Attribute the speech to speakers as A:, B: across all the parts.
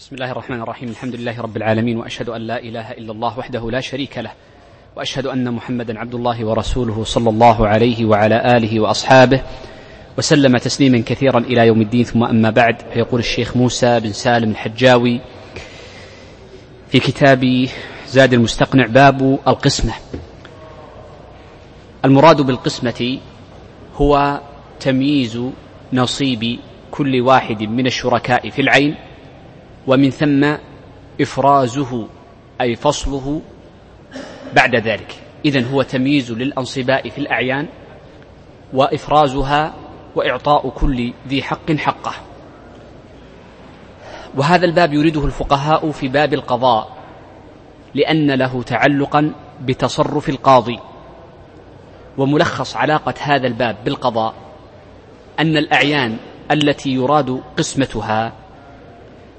A: بسم الله الرحمن الرحيم. الحمد لله رب العالمين وأشهد أن لا إله إلا الله وحده لا شريك له وأشهد أن محمدا عبد الله ورسوله صلى الله عليه وعلى آله وأصحابه وسلم تسليما كثيرا إلى يوم الدين. ثم أما بعد فيقول الشيخ موسى بن سالم الحجاوي في كتاب زاد المستقنع باب القسمة. المراد بالقسمة هو تمييز نصيب كل واحد من الشركاء في العين ومن ثم إفرازه أي فصله بعد ذلك. إذن هو تمييز للأنصباء في الأعيان وإفرازها وإعطاء كل ذي حق حقه. وهذا الباب يريده الفقهاء في باب القضاء لأن له تعلقا بتصرف القاضي. وملخص علاقة هذا الباب بالقضاء أن الأعيان التي يراد قسمتها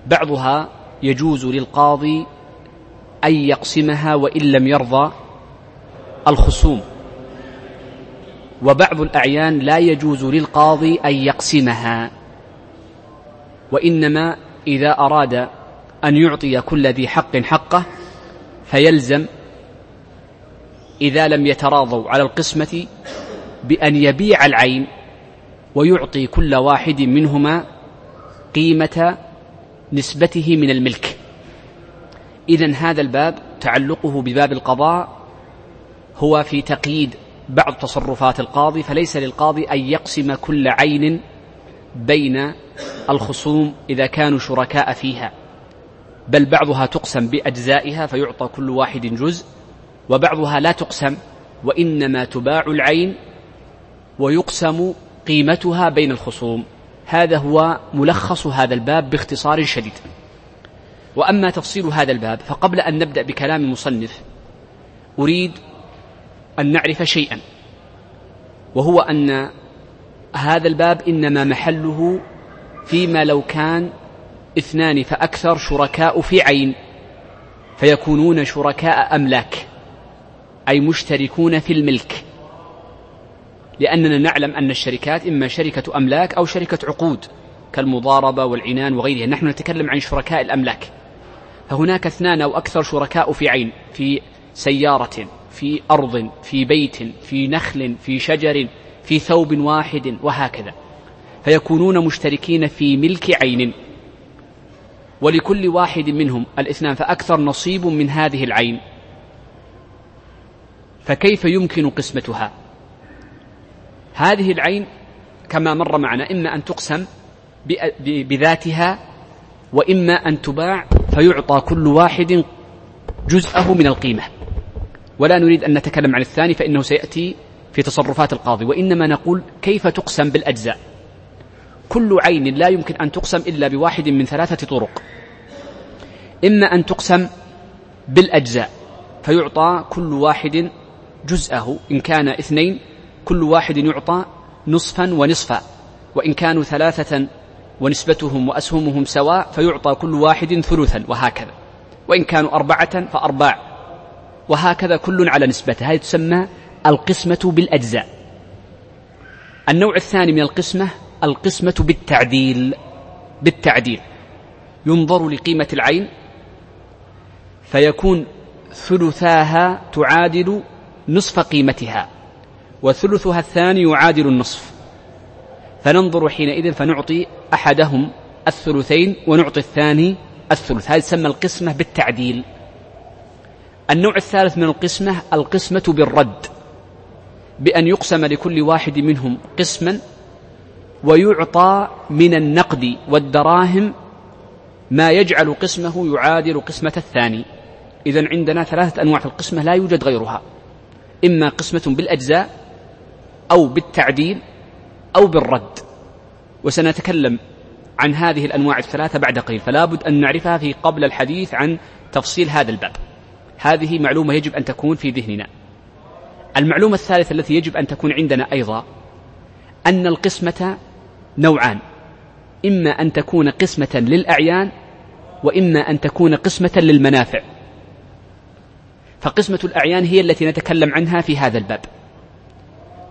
A: بعضها يجوز للقاضي أن يقسمها وإن لم يرضى الخصوم. وبعض الأعيان لا يجوز للقاضي أن يقسمها وإنما إذا أراد أن يعطي كل ذي حق حقه فيلزم إذا لم يتراضوا على القسمة بأن يبيع العين ويعطي كل واحد منهما قيمة نسبته من الملك. إذا هذا الباب تعلقه بباب القضاء هو في تقييد بعض تصرفات القاضي فليس للقاضي أن يقسم كل عين بين الخصوم إذا كانوا شركاء فيها. بل بعضها تقسم بأجزائها فيعطى كل واحد جزء وبعضها لا تقسم وإنما تباع العين ويقسم قيمتها بين الخصوم. هذا هو ملخص هذا الباب باختصار شديد. وأما تفصيل هذا الباب فقبل أن نبدأ بكلام المصنف أريد أن نعرف شيئا وهو أن هذا الباب إنما محله فيما لو كان اثنان فأكثر شركاء في عين فيكونون شركاء أملاك أي مشتركون في الملك. لأننا نعلم أن الشركات إما شركة أملاك أو شركة عقود كالمضاربة والعنان وغيرها. نحن نتكلم عن شركاء الأملاك. فهناك اثنان أو أكثر شركاء في عين في سيارة في أرض في بيت في نخل في شجر في ثوب واحد وهكذا. فيكونون مشتركين في ملك عين. ولكل واحد منهم الاثنان فأكثر نصيب من هذه العين. فكيف يمكن قسمتها؟ هذه العين كما مر معنا إما أن تقسم بذاتها وإما أن تباع فيعطى كل واحد جزءه من القيمة. ولا نريد أن نتكلم عن الثاني فإنه سيأتي في تصرفات القاضي. وإنما نقول كيف تقسم بالأجزاء؟ كل عين لا يمكن أن تقسم إلا بواحد من ثلاثة طرق. إما أن تقسم بالأجزاء فيعطى كل واحد جزءه إن كان اثنين كل واحد يعطى نصفا ونصفا وإن كانوا ثلاثة ونسبتهم وأسهمهم سواء فيعطى كل واحد ثلثا وهكذا وإن كانوا أربعة فأرباع وهكذا كل على نسبته. هذه تسمى القسمة بالأجزاء. النوع الثاني من القسمة القسمة بالتعديل بالتعديل. ينظر لقيمة العين فيكون ثلثاها تعادل نصف قيمتها. وثلثها الثاني يعادل النصف. فننظر حينئذ فنعطي أحدهم الثلثين ونعطي الثاني الثلث. هذه تسمى القسمة بالتعديل. النوع الثالث من القسمة القسمة بالرد بأن يقسم لكل واحد منهم قسما ويعطى من النقد والدراهم ما يجعل قسمه يعادل قسمة الثاني. إذا عندنا ثلاثة أنواع في القسمة لا يوجد غيرها. إما قسمة بالأجزاء أو بالتعديل أو بالرد. وسنتكلم عن هذه الأنواع الثلاثة بعد قليل فلا بد أن نعرفها في قبل الحديث عن تفصيل هذا الباب. هذه معلومة يجب أن تكون في ذهننا. المعلومة الثالثة التي يجب أن تكون عندنا أيضا أن القسمة نوعان. إما أن تكون قسمة للأعيان وإما أن تكون قسمة للمنافع. فقسمة الأعيان هي التي نتكلم عنها في هذا الباب.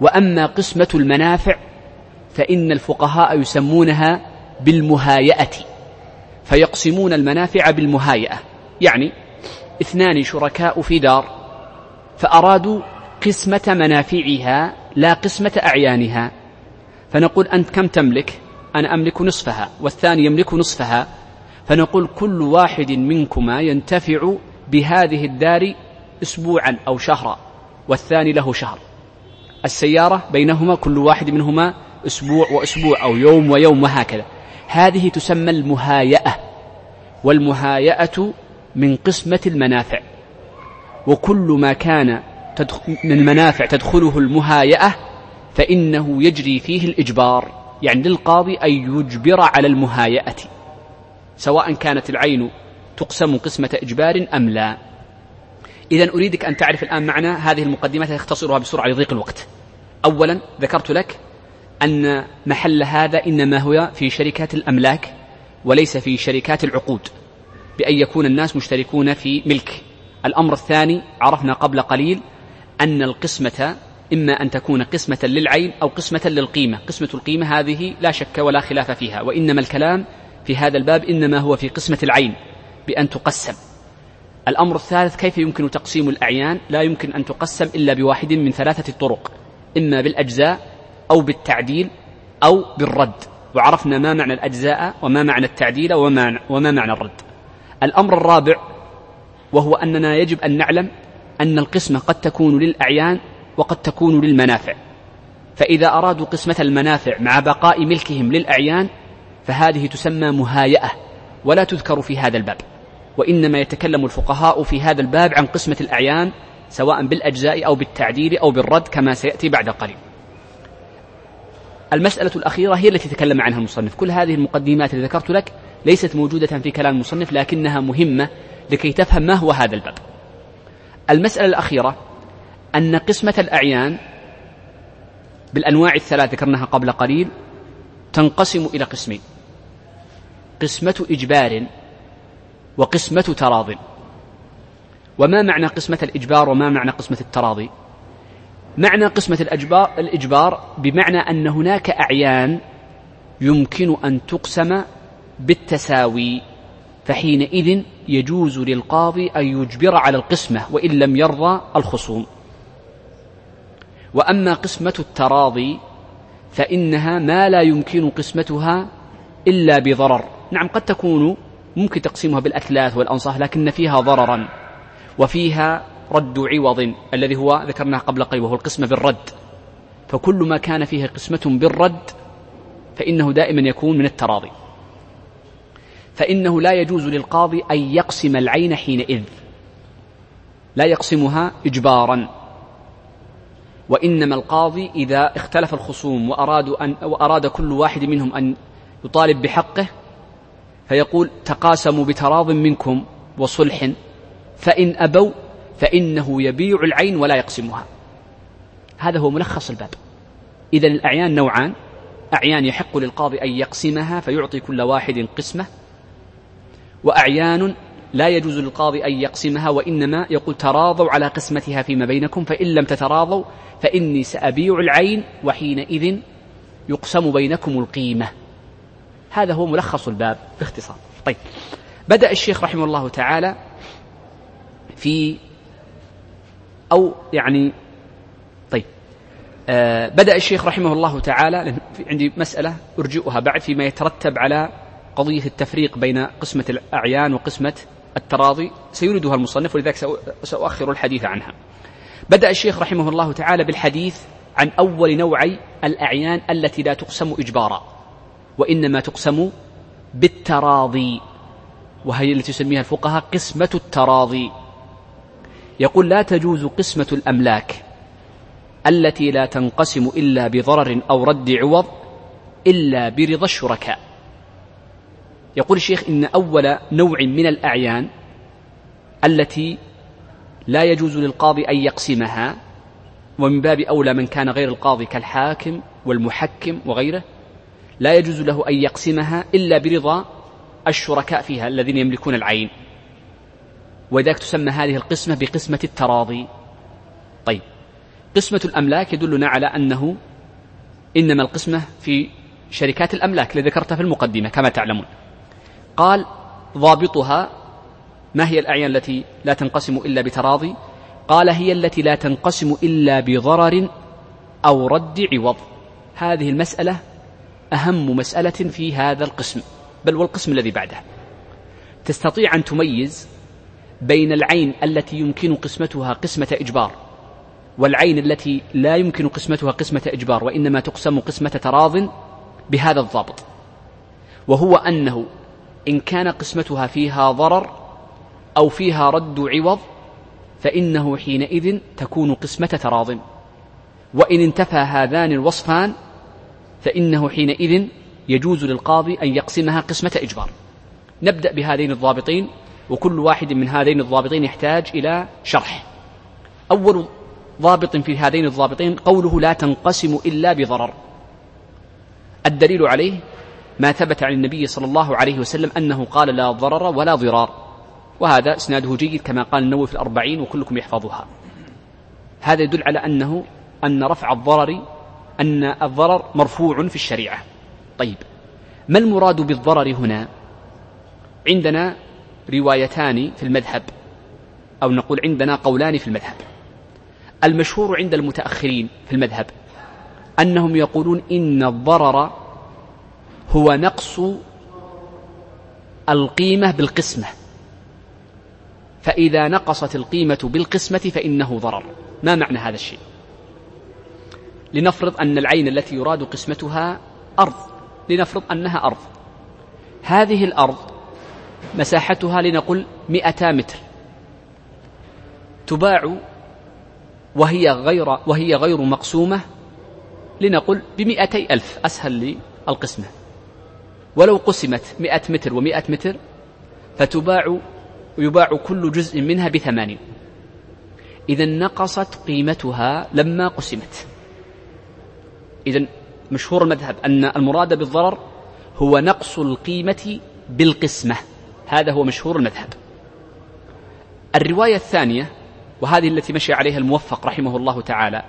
A: وأما قسمة المنافع فإن الفقهاء يسمونها بالمهايئة فيقسمون المنافع بالمهايئة يعني اثنان شركاء في دار فأرادوا قسمة منافعها لا قسمة أعيانها فنقول أنت كم تملك؟ أنا أملك نصفها والثاني يملك نصفها فنقول كل واحد منكما ينتفع بهذه الدار أسبوعا أو شهرا والثاني له شهر. السيارة بينهما كل واحد منهما أسبوع وأسبوع أو يوم ويوم وهكذا. هذه تسمى المهايئة والمهايئة من قسمة المنافع. وكل ما كان من المنافع تدخله المهايئة فإنه يجري فيه الإجبار يعني للقاضي أن يجبر على المهايئة سواء كانت العين تقسم قسمة إجبار أم لا. إذا أريدك أن تعرف الآن معنى هذه المقدمات أختصرها بسرعة لضيق الوقت. أولا ذكرت لك أن محل هذا إنما هو في شركات الأملاك وليس في شركات العقود بأن يكون الناس مشتركون في ملك. الأمر الثاني عرفنا قبل قليل أن القسمة إما أن تكون قسمة للعين أو قسمة للقيمة. قسمة القيمة هذه لا شك ولا خلاف فيها وإنما الكلام في هذا الباب إنما هو في قسمة العين بأن تقسم. الأمر الثالث كيف يمكن تقسيم الأعيان؟ لا يمكن أن تقسم إلا بواحد من ثلاثة طرق إما بالأجزاء أو بالتعديل أو بالرد. وعرفنا ما معنى الأجزاء وما معنى التعديل وما, معنى الرد. الأمر الرابع وهو أننا يجب أن نعلم أن القسمة قد تكون للأعيان وقد تكون للمنافع. فإذا أرادوا قسمة المنافع مع بقاء ملكهم للأعيان فهذه تسمى مهايئة ولا تذكر في هذا الباب. وإنما يتكلم الفقهاء في هذا الباب عن قسمة الأعيان سواء بالأجزاء أو بالتعديل أو بالرد كما سيأتي بعد قليل. المسألة الأخيرة هي التي تكلم عنها المصنف. كل هذه المقدمات التي ذكرت لك ليست موجودة في كلام المصنف لكنها مهمة لكي تفهم ما هو هذا الباب. المسألة الأخيرة أن قسمة الأعيان بالأنواع الثلاث ذكرناها قبل قليل تنقسم إلى قسمين. قسمة إجبار وقسمة تراض وما معنى قسمة الإجبار وما معنى قسمة التراضي؟ معنى قسمة الأجبار الإجبار بمعنى أن هناك أعيان يمكن أن تقسم بالتساوي فحينئذ يجوز للقاضي أن يجبر على القسمة وإن لم يرضى الخصوم. وأما قسمة التراضي فإنها ما لا يمكن قسمتها إلا بضرر. نعم قد تكون ممكن تقسيمها بالأثلاث والأنصاف لكن فيها ضررا وفيها رد عوض الذي هو ذكرناه قبل قليل وهو القسمة بالرد. فكل ما كان فيه قسمة بالرد فإنه دائما يكون من التراضي. فإنه لا يجوز للقاضي أن يقسم العين حينئذ. لا يقسمها إجبارا. وإنما القاضي إذا اختلف الخصوم وأرادوا أن وأراد كل واحد منهم أن يطالب بحقه فيقول تقاسموا بتراض منكم وصلح فإن أبوا فإنه يبيع العين ولا يقسمها. هذا هو ملخص الباب. إذا الأعيان نوعان. أعيان يحق للقاضي أن يقسمها فيعطي كل واحد قسمة. وأعيان لا يجوز للقاضي أن يقسمها وإنما يقول تراضوا على قسمتها فيما بينكم فإن لم تتراضوا فإني سأبيع العين وحينئذ يقسم بينكم القيمة. هذا هو ملخص الباب باختصار. طيب. بدأ الشيخ رحمه الله تعالى في أو يعني طيب. آه بدأ الشيخ رحمه الله تعالى عندي مسألة أرجئها بعد فيما يترتب على قضية التفريق بين قسمة الأعيان وقسمة التراضي. سيردها المصنف ولذلك سأؤخر الحديث عنها. بدأ الشيخ رحمه الله تعالى بالحديث عن أول نوعي الأعيان التي لا تقسم إجبارا. وإنما تقسم بالتراضي وهي التي يسميها الفقهاء قسمة التراضي. يقول لا تجوز قسمة الأملاك التي لا تنقسم إلا بضرر أو رد عوض إلا برضا الشركاء. يقول الشيخ إن أول نوع من الأعيان التي لا يجوز للقاضي أن يقسمها ومن باب أولى من كان غير القاضي كالحاكم والمحكم وغيره لا يجوز له أن يقسمها إلا برضا الشركاء فيها الذين يملكون العين. وذلك تسمى هذه القسمة بقسمة التراضي. طيب. قسمة الأملاك يدلنا على أنه إنما القسمة في شركات الأملاك التي ذكرتها في المقدمة كما تعلمون. قال ضابطها ما هي الأعيان التي لا تنقسم إلا بتراضي؟ قال هي التي لا تنقسم إلا بضرر أو رد عوض. هذه المسألة أهم مسألة في هذا القسم بل والقسم الذي بعده تستطيع أن تميز بين العين التي يمكن قسمتها قسمة إجبار والعين التي لا يمكن قسمتها قسمة إجبار وإنما تقسم قسمة تراض بهذا الضابط. وهو أنه إن كان قسمتها فيها ضرر أو فيها رد عوض فإنه حينئذ تكون قسمة تراض. وإن انتفى هذان الوصفان فإنه حينئذ يجوز للقاضي أن يقسمها قسمة إجبار. نبدأ بهذين الضابطين وكل واحد من هذين الضابطين يحتاج إلى شرح. أول ضابط في هذين الضابطين قوله لا تنقسم إلا بضرر. الدليل عليه ما ثبت عن النبي صلى الله عليه وسلم أنه قال لا ضرر ولا ضرار. وهذا إسناده جيد كما قال النووي في الأربعين وكلكم يحفظها. هذا يدل على أنه أن رفع الضرر أن الضرر مرفوع في الشريعة. طيب ما المراد بالضرر هنا؟ عندنا روايتان في المذهب أو نقول عندنا قولان في المذهب. المشهور عند المتأخرين في المذهب أنهم يقولون إن الضرر هو نقص القيمة بالقسمة. فإذا نقصت القيمة بالقسمة فإنه ضرر. ما معنى هذا الشيء؟ لنفرض أن العين التي يراد قسمتها أرض. لنفرض أنها أرض. هذه الأرض مساحتها لنقل مئتا متر. تباع وهي غير وهي غير مقسومة لنقل بمئتي ألف أسهل للقسمة. ولو قسمت مئة متر ومئة متر فتباع ويباع كل جزء منها بثمانين. إذا نقصت قيمتها لما قسمت. إذا مشهور المذهب أن المراد بالضرر هو نقص القيمة بالقسمة. هذا هو مشهور المذهب. الرواية الثانية وهذه التي مشي عليها الموفق رحمه الله تعالى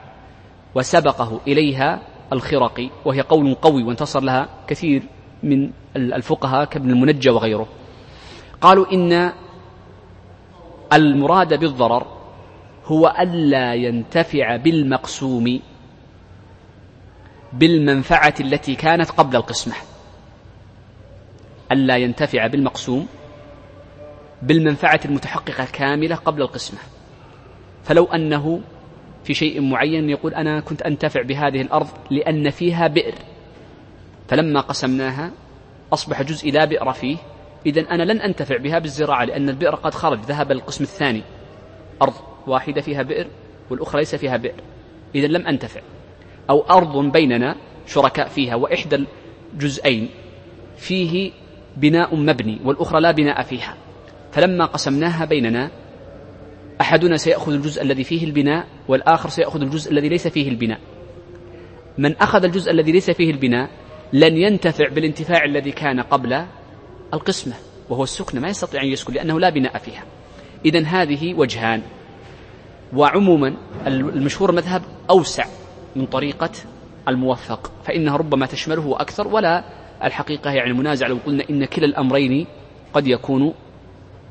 A: وسبقه إليها الخرقي وهي قول قوي وانتصر لها كثير من الفقهاء كابن المنجى وغيره. قالوا إن المراد بالضرر هو ألا ينتفع بالمقسوم بالمنفعة التي كانت قبل القسمة. ألا ينتفع بالمقسوم بالمنفعة المتحققة كاملة قبل القسمة. فلو أنه في شيء معين يقول أنا كنت أنتفع بهذه الأرض لأن فيها بئر فلما قسمناها أصبح جزء لا بئر فيه إذا أنا لن أنتفع بها بالزراعة لأن البئر قد خرج ذهب للقسم الثاني. أرض واحدة فيها بئر والأخرى ليس فيها بئر إذا لم أنتفع. أو أرض بيننا شركاء فيها وإحدى الجزئين فيه بناء مبني والأخرى لا بناء فيها. فلما قسمناها بيننا أحدنا سيأخذ الجزء الذي فيه البناء والآخر سيأخذ الجزء الذي ليس فيه البناء. من أخذ الجزء الذي ليس فيه البناء لن ينتفع بالانتفاع الذي كان قبل القسمة وهو السكن ما يستطيع أن يسكن لأنه لا بناء فيها. إذا هذه وجهان وعموما المشهور مذهب أوسع. من طريقة الموفق فإنها ربما تشمله أكثر ولا الحقيقة يعني منازع لو قلنا إن كلا الأمرين قد يكون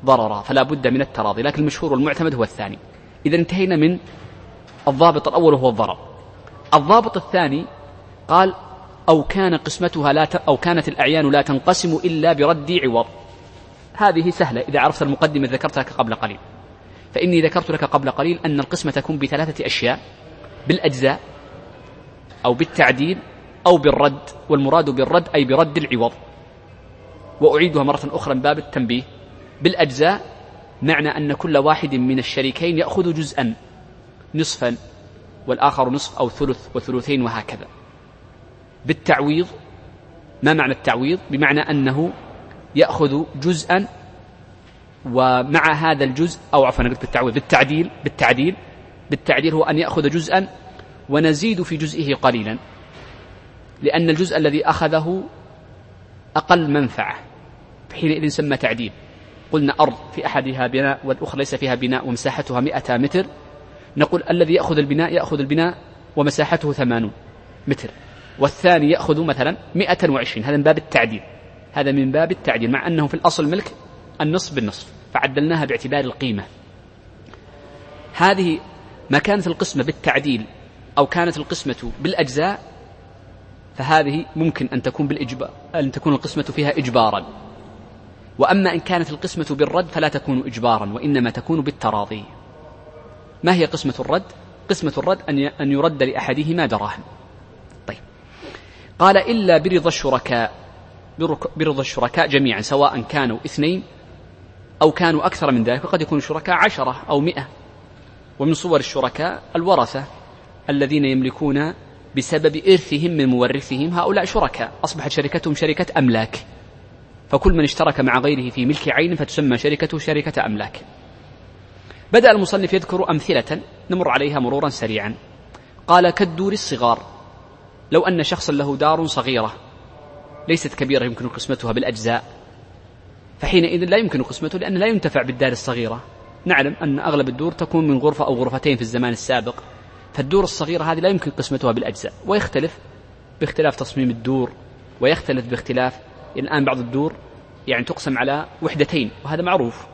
A: ضررا فلا بد من التراضي لكن المشهور والمعتمد هو الثاني. إذا انتهينا من الضابط الأول وهو الضرر. الضابط الثاني قال أو كان قسمتها لا ت... أو كانت الأعيان لا تنقسم إلا برد عوض. هذه سهلة إذا عرفت المقدمة ذكرت لك قبل قليل. فإني ذكرت لك قبل قليل أن القسمة تكون بثلاثة أشياء بالأجزاء أو بالتعديل أو بالرد والمراد بالرد أي برد العوض. وأعيدها مرة أخرى من باب التنبيه. بالأجزاء معنى أن كل واحد من الشريكين يأخذ جزءا نصفا والآخر نصف أو ثلث وثلثين وهكذا. بالتعويض ما معنى التعويض؟ بمعنى أنه يأخذ جزءا ومع هذا الجزء أو عفوا قلت بالتعويض بالتعديل بالتعديل بالتعديل هو أن يأخذ جزءا ونزيد في جزئه قليلا لأن الجزء الذي أخذه أقل منفعة حينئذ سمى تعديل. قلنا أرض في أحدها بناء والأخرى ليس فيها بناء ومساحتها مئة متر. نقول الذي يأخذ البناء يأخذ البناء ومساحته ثمانون متر والثاني يأخذ مثلا مئة وعشرين. هذا من باب التعديل. هذا من باب التعديل مع أنه في الأصل ملك النصف بالنصف فعدلناها باعتبار القيمة. هذه ما كانت القسمة بالتعديل. أو كانت القسمة بالأجزاء فهذه ممكن أن تكون بالإجبار أن تكون القسمة فيها إجبارا. وأما إن كانت القسمة بالرد فلا تكون إجبارا وإنما تكون بالتراضي. ما هي قسمة الرد؟ قسمة الرد أن يرد لأحدهما دراهم. طيب. قال إلا برضا الشركاء برضا الشركاء جميعا سواء كانوا اثنين أو كانوا أكثر من ذلك وقد يكون الشركاء عشرة أو مئة. ومن صور الشركاء الورثة. الذين يملكون بسبب إرثهم من مورثهم هؤلاء شركاء. أصبحت شركتهم شركة أملاك. فكل من اشترك مع غيره في ملك عين فتسمى شركته شركة أملاك. بدأ المصنف يذكر أمثلة نمر عليها مرورا سريعا. قال كالدور الصغار. لو أن شخصا له دار صغيرة. ليست كبيرة يمكن قسمتها بالأجزاء. فحينئذ لا يمكن قسمته لأنه لا ينتفع بالدار الصغيرة. نعلم أن أغلب الدور تكون من غرفة أو غرفتين في الزمان السابق. فالدور الصغيرة هذه لا يمكن قسمتها بالأجزاء ويختلف باختلاف تصميم الدور ويختلف باختلاف الآن بعض الدور يعني تقسم على وحدتين وهذا معروف.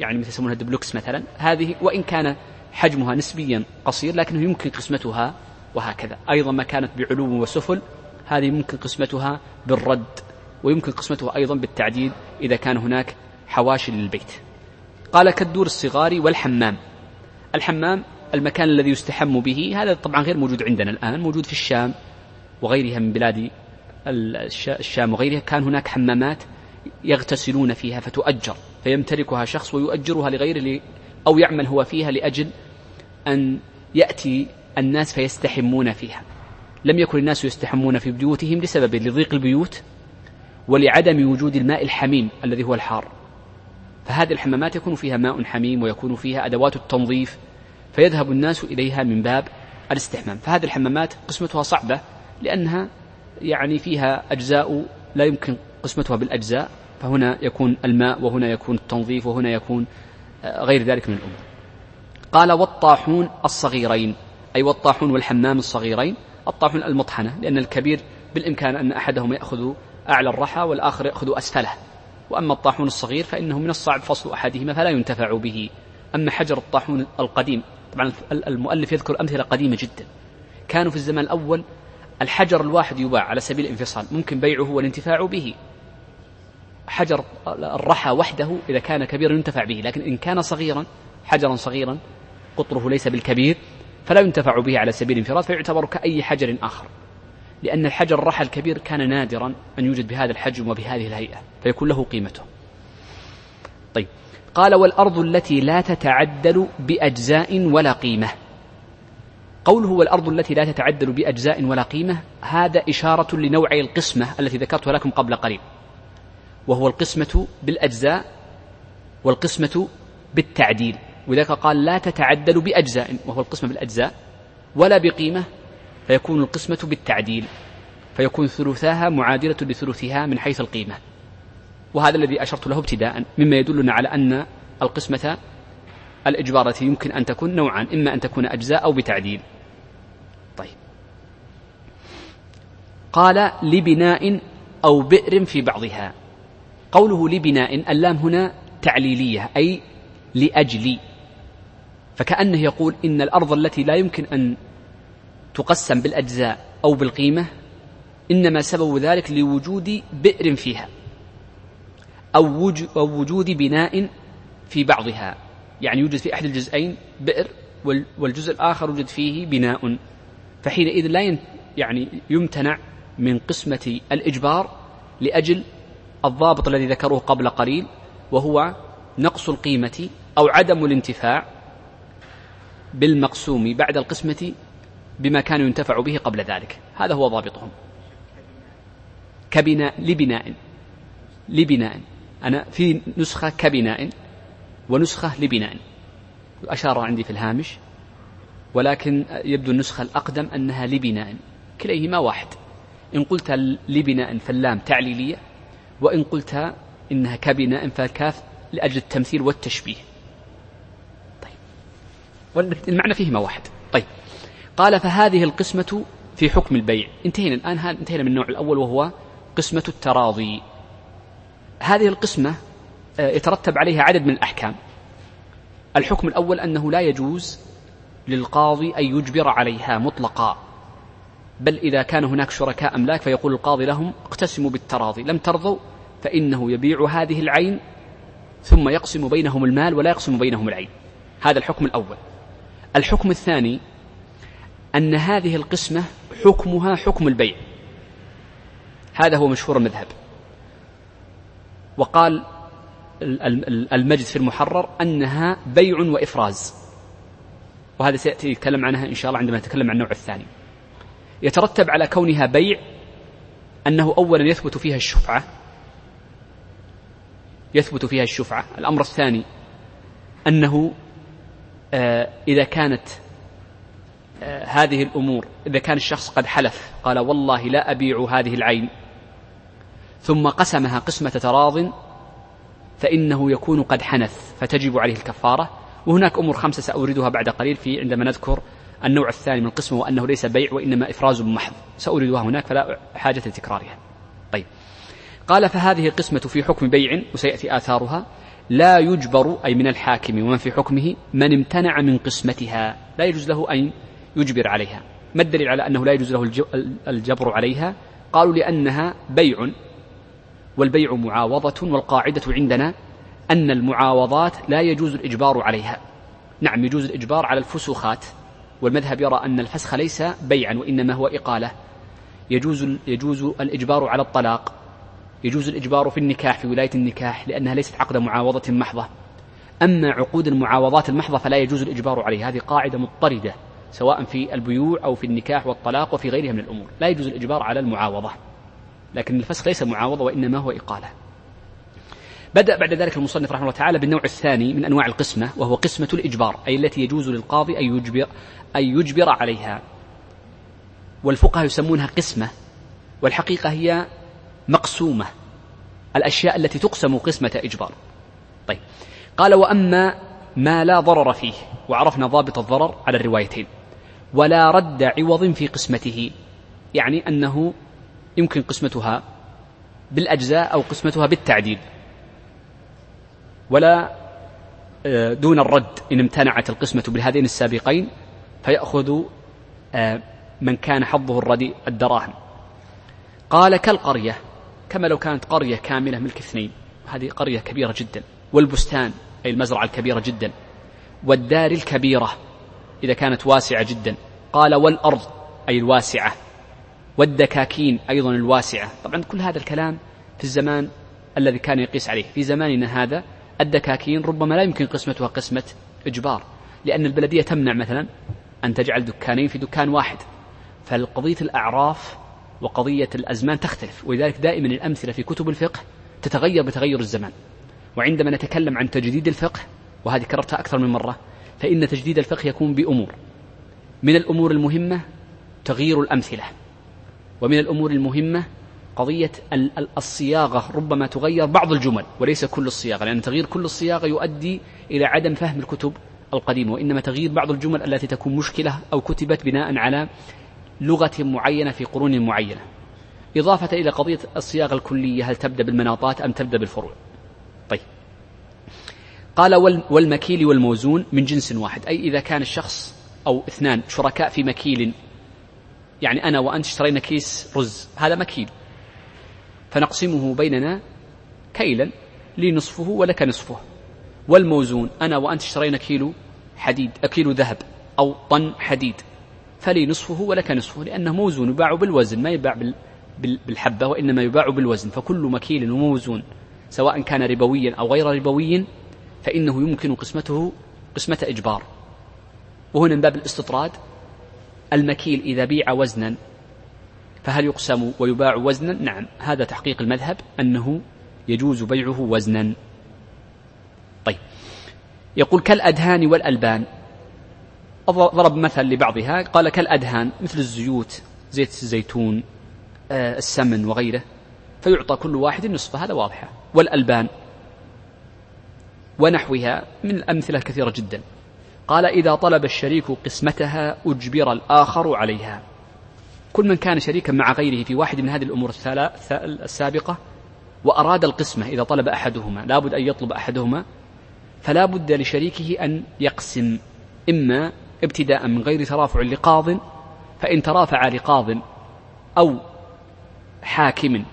A: يعني مثل يسمونها دبلوكس مثلا هذه وإن كان حجمها نسبيا قصير لكنه يمكن قسمتها وهكذا. أيضا ما كانت بعلو وسفل هذه ممكن قسمتها بالرد ويمكن قسمتها أيضا بالتعديل إذا كان هناك حواشي للبيت. قال كالدور الصغار والحمام. الحمام المكان الذي يستحم به. هذا طبعا غير موجود عندنا الآن موجود في الشام وغيرها من بلاد الشام وغيرها. كان هناك حمامات يغتسلون فيها فتؤجر فيمتلكها شخص ويؤجرها لغيره أو يعمل هو فيها لأجل أن يأتي الناس فيستحمون فيها. لم يكن الناس يستحمون في بيوتهم لسبب لضيق البيوت ولعدم وجود الماء الحميم الذي هو الحار. فهذه الحمامات يكون فيها ماء حميم ويكون فيها أدوات التنظيف فيذهب الناس إليها من باب الاستحمام. فهذه الحمامات قسمتها صعبة لأنها يعني فيها أجزاء لا يمكن قسمتها بالأجزاء فهنا يكون الماء وهنا يكون التنظيف وهنا يكون آه، غير ذلك من الأمور. قال والطاحون الصغيرين أي والطاحون والحمام الصغيرين الطاحون المطحنة لأن الكبير بالإمكان أن أحدهم يأخذ أعلى الرحى والآخر يأخذ أسفله. وأما الطاحون الصغير فإنه من الصعب فصل أحدهما فلا ينتفع به. أما حجر الطاحون القديم طبعا المؤلف يذكر أمثلة قديمة جدا. كانوا في الزمان الأول الحجر الواحد يباع على سبيل الانفصال. ممكن بيعه والانتفاع به. حجر الرحى وحده إذا كان كبيرا ينتفع به. لكن إن كان صغيرا حجرا صغيرا قطره ليس بالكبير فلا ينتفع به على سبيل الانفراد فيعتبر كأي حجر آخر. لأن الحجر الرحى الكبير كان نادرا أن يوجد بهذا الحجم وبهذه الهيئة فيكون له قيمته. طيب. قال والأرض التي لا تتعدل بأجزاء ولا قيمة. قوله والأرض التي لا تتعدل بأجزاء ولا قيمة هذا إشارة لنوع القسمة التي ذكرتها لكم قبل قليل. وهو القسمة بالأجزاء والقسمة بالتعديل. ولذلك قال لا تتعدل بأجزاء وهو القسمة بالأجزاء ولا بقيمة فيكون القسمة بالتعديل. فيكون ثلثاها معادلة لثلثها من حيث القيمة. وهذا الذي أشرت له ابتداء مما يدلنا على أن القسمة الإجبار التي يمكن أن تكون نوعان إما أن تكون أجزاء أو بتعديل. طيب. قال لبناء أو بئر في بعضها. قوله لبناء اللام هنا تعليلية أي لأجل. فكأنه يقول إن الأرض التي لا يمكن أن تقسم بالأجزاء أو بالقيمة إنما سبب ذلك لوجود بئر فيها. أو وجود بناء في بعضها. يعني يوجد في أحد الجزئين بئر والجزء الآخر يوجد فيه بناء. فحينئذ لا يعني يمتنع من قسمة الإجبار لأجل الضابط الذي ذكروه قبل قليل وهو نقص القيمة أو عدم الانتفاع بالمقسوم بعد القسمة بما كانوا ينتفع به قبل ذلك. هذا هو ضابطهم. كبناء لبناء لبناء. أنا في نسخة كبناء ونسخة لبناء. أشار عندي في الهامش ولكن يبدو النسخة الأقدم أنها لبناء كليهما واحد. إن قلت لبناء فاللام تعليلية وإن قلت إنها كبناء فالكاف لأجل التمثيل والتشبيه. طيب. المعنى فيهما واحد. طيب. قال فهذه القسمة في حكم البيع. انتهينا الآن انتهينا من النوع الأول وهو قسمة التراضي. هذه القسمة آه، يترتب عليها عدد من الأحكام. الحكم الأول أنه لا يجوز للقاضي أن يجبر عليها مطلقا. بل إذا كان هناك شركاء أملاك فيقول القاضي لهم اقتسموا بالتراضي لم ترضوا فإنه يبيع هذه العين ثم يقسم بينهم المال ولا يقسم بينهم العين. هذا الحكم الأول. الحكم الثاني أن هذه القسمة حكمها حكم البيع. هذا هو مشهور المذهب. وقال المجد في المحرر أنها بيع وإفراز. وهذا سيأتي يتكلم عنها إن شاء الله عندما نتكلم عن النوع الثاني. يترتب على كونها بيع أنه أولا يثبت فيها الشفعة يثبت فيها الشفعة. الأمر الثاني أنه آه، إذا كانت آه، هذه الأمور إذا كان الشخص قد حلف قال والله لا أبيع هذه العين. ثم قسمها قسمة تراض فإنه يكون قد حنث فتجب عليه الكفارة. وهناك أمور خمسة سأوردها بعد قليل في عندما نذكر النوع الثاني من القسم وأنه ليس بيع وإنما إفراز محض. سأوردها هناك فلا حاجة لتكرارها. طيب. قال فهذه القسمة في حكم بيع وسيأتي آثارها. لا يجبر أي من الحاكم ومن في حكمه من امتنع من قسمتها. لا يجوز له أن يجبر عليها. ما الدليل على أنه لا يجوز له الجبر عليها؟ قالوا لأنها بيع. والبيع معاوضة والقاعدة عندنا أن المعاوضات لا يجوز الإجبار عليها. نعم يجوز الإجبار على الفسوخات والمذهب يرى أن الفسخ ليس بيعا وإنما هو إقالة. يجوز يجوز الإجبار على الطلاق يجوز الإجبار في النكاح في ولاية النكاح لأنها ليست عقد معاوضة محضة. أما عقود المعاوضات المحضة فلا يجوز الإجبار عليها. هذه قاعدة مضطردة سواء في البيوع أو في النكاح والطلاق وفي غيرها من الأمور. لا يجوز الإجبار على المعاوضة. لكن الفسخ ليس معاوضة وإنما هو إقالة. بدأ بعد ذلك المصنف رحمه الله تعالى بالنوع الثاني من أنواع القسمة وهو قسمة الإجبار أي التي يجوز للقاضي أن يجبر, أن يجبر عليها. والفقهاء يسمونها قسمة والحقيقة هي مقسومة الأشياء التي تقسم قسمة إجبار. طيب قال وأما ما لا ضرر فيه وعرفنا ضابط الضرر على الروايتين ولا رد عوض في قسمته يعني أنه يمكن قسمتها بالأجزاء أو قسمتها بالتعديل. ولا آه، دون الرد إن امتنعت القسمة بهذين السابقين فيأخذ آه، من كان حظه الرديء الدراهم. قال كالقرية كما لو كانت قرية كاملة ملك اثنين. هذه قرية كبيرة جدا. والبستان أي المزرعة الكبيرة جدا. والدار الكبيرة إذا كانت واسعة جدا. قال والأرض أي الواسعة. والدكاكين أيضا الواسعة. طبعا كل هذا الكلام في الزمان الذي كان يقيس عليه. في زماننا هذا الدكاكين ربما لا يمكن قسمتها قسمة إجبار لأن البلدية تمنع مثلا أن تجعل دكانين في دكان واحد. فالقضية الأعراف وقضية الأزمان تختلف ولذلك دائما الأمثلة في كتب الفقه تتغير بتغير الزمان وعندما نتكلم عن تجديد الفقه وهذه كررتها أكثر من مرة فإن تجديد الفقه يكون بأمور. من الأمور المهمة تغيير الأمثلة. ومن الأمور المهمة قضية الصياغة ربما تغير بعض الجمل وليس كل الصياغة لأن تغيير كل الصياغة يؤدي إلى عدم فهم الكتب القديمة وإنما تغيير بعض الجمل التي تكون مشكلة أو كتبت بناء على لغة معينة في قرون معينة. إضافة إلى قضية الصياغة الكلية هل تبدأ بالمناطات أم تبدأ بالفروع؟ طيب. قال والمكيل والموزون من جنس واحد أي إذا كان الشخص أو اثنان شركاء في مكيل يعني أنا وأنت اشترينا كيس رز هذا مكيل. فنقسمه بيننا كيلا لي نصفه ولك نصفه. والموزون أنا وأنت اشترينا كيلو حديد كيلو ذهب أو طن حديد فلي نصفه ولك نصفه لأنه موزون يباع بالوزن ما يباع بالحبة وإنما يباع بالوزن. فكل مكيل وموزون سواء كان ربويا أو غير ربوي فإنه يمكن قسمته قسمة إجبار. وهنا من باب الاستطراد المكيل إذا بيع وزنا فهل يقسم ويباع وزنا؟ نعم. هذا تحقيق المذهب أنه يجوز بيعه وزنا. طيب. يقول كالأدهان والألبان. ضرب مثل لبعضها. قال كالأدهان مثل الزيوت زيت الزيتون آه، السمن وغيره فيعطى كل واحد نصفه هذا واضحة. والألبان ونحوها من الأمثلة الكثيرة جدا. قال إذا طلب الشريك قسمتها أجبر الآخر عليها. كل من كان شريكا مع غيره في واحد من هذه الأمور السابقة وأراد القسمة إذا طلب أحدهما لابد أن يطلب أحدهما فلا بد لشريكه أن يقسم. إما ابتداء من غير ترافع لقاض فإن ترافع لقاض أو حاكم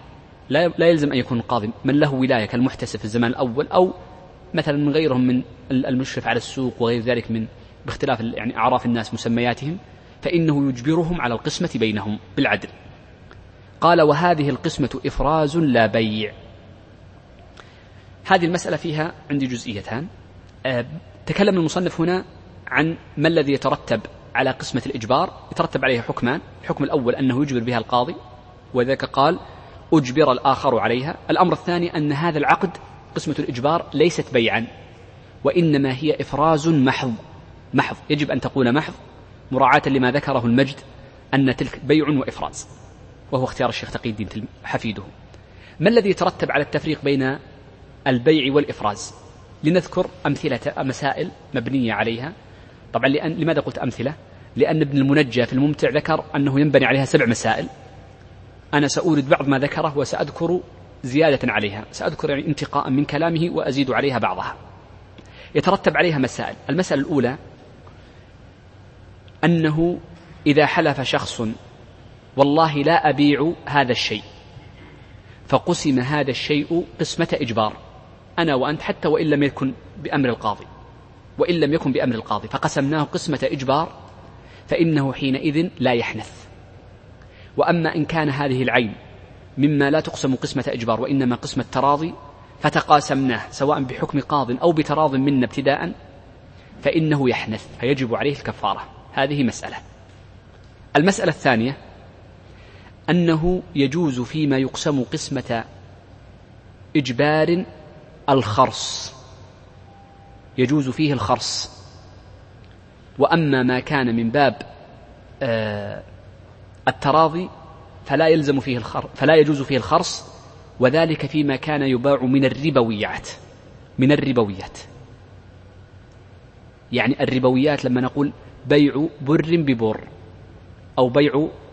A: لا يلزم أن يكون قاضي من له ولاية كالمحتسب في الزمان الأول أو مثلا من غيرهم من المشرف على السوق وغير ذلك من باختلاف يعني أعراف الناس مسمياتهم فإنه يجبرهم على القسمة بينهم بالعدل. قال وهذه القسمة إفراز لا بيع. هذه المسألة فيها عندي جزئيتان. أه تكلم المصنف هنا عن ما الذي يترتب على قسمة الإجبار. يترتب عليها حكمان. الحكم الأول أنه يجبر بها القاضي وذلك قال أجبر الآخر عليها. الأمر الثاني أن هذا العقد قسمة الإجبار ليست بيعا وإنما هي إفراز محض محض. يجب أن تقول محض مراعاة لما ذكره المجد أن تلك بيع وإفراز وهو اختيار الشيخ تقي الدين حفيده. ما الذي يترتب على التفريق بين البيع والإفراز؟ لنذكر أمثلة مسائل مبنية عليها. طبعا لأن لماذا قلت أمثلة؟ لأن ابن المنجى في الممتع ذكر أنه ينبني عليها سبع مسائل. أنا سأورد بعض ما ذكره وسأذكر زيادة عليها. سأذكر يعني انتقاء من كلامه وأزيد عليها بعضها. يترتب عليها مسائل. المسألة الأولى أنه إذا حلف شخص والله لا أبيع هذا الشيء فقسم هذا الشيء قسمة إجبار. أنا وأنت حتى وإن لم يكن بأمر القاضي. وإن لم يكن بأمر القاضي فقسمناه قسمة إجبار فإنه حينئذ لا يحنث. وأما إن كان هذه العين مما لا تقسم قسمة إجبار وإنما قسمة تراضي فتقاسمناه سواء بحكم قاض أو بتراض منا ابتداء فإنه يحنث فيجب عليه الكفارة. هذه مسألة. المسألة الثانية أنه يجوز فيما يقسم قسمة إجبار الخرص. يجوز فيه الخرص. وأما ما كان من باب آه التراضي فلا يلزم فيه الخر فلا يجوز فيه الخرص وذلك فيما كان يباع من الربويات من الربويات. يعني الربويات لما نقول بيع بر ببر أو بيع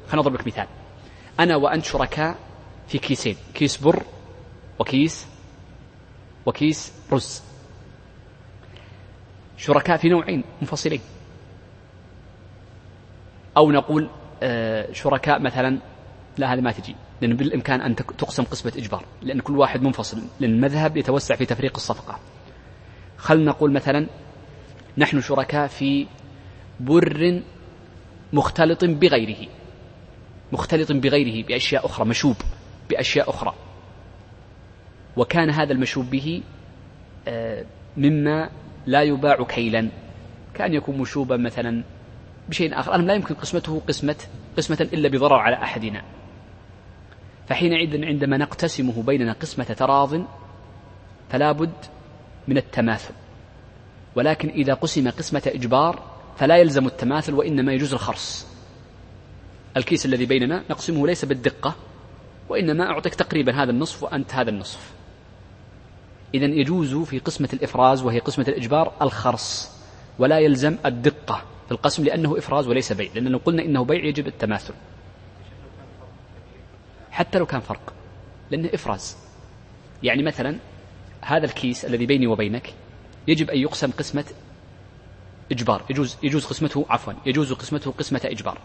A: خلينا نضرب لك مثال. أنا وأنت شركاء في كيسين كيس بر وكيس وكيس رز. شركاء في نوعين منفصلين. أو نقول آه، شركاء مثلا لا هذه ما تجي لأن بالإمكان أن تقسم قسمة إجبار لأن كل واحد منفصل لأن المذهب يتوسع في تفريق الصفقة. خلنا نقول مثلا نحن شركاء في بر مختلط بغيره مختلط بغيره بأشياء أخرى مشوب بأشياء أخرى. وكان هذا المشوب به آه، مما لا يباع كيلا. كان يكون مشوبا مثلا بشيء آخر. لا يمكن قسمته قسمة قسمة إلا بضرر على أحدنا. فحينئذ عندما نقتسمه بيننا قسمة تراض فلا بد من التماثل. ولكن إذا قسم قسمة إجبار فلا يلزم التماثل وإنما يجوز الخرص. الكيس الذي بيننا نقسمه ليس بالدقة وإنما أعطيك تقريبا هذا النصف وأنت هذا النصف. إذا يجوز في قسمة الإفراز وهي قسمة الإجبار الخرص ولا يلزم الدقة في القسم لأنه إفراز وليس بيع لأن لو قلنا إنه بيع يجب التماثل. حتى لو كان فرق لأنه إفراز. يعني مثلا هذا الكيس الذي بيني وبينك يجب أن يقسم قسمة إجبار يجوز يجوز قسمته عفوا يجوز قسمته قسمة إجبار.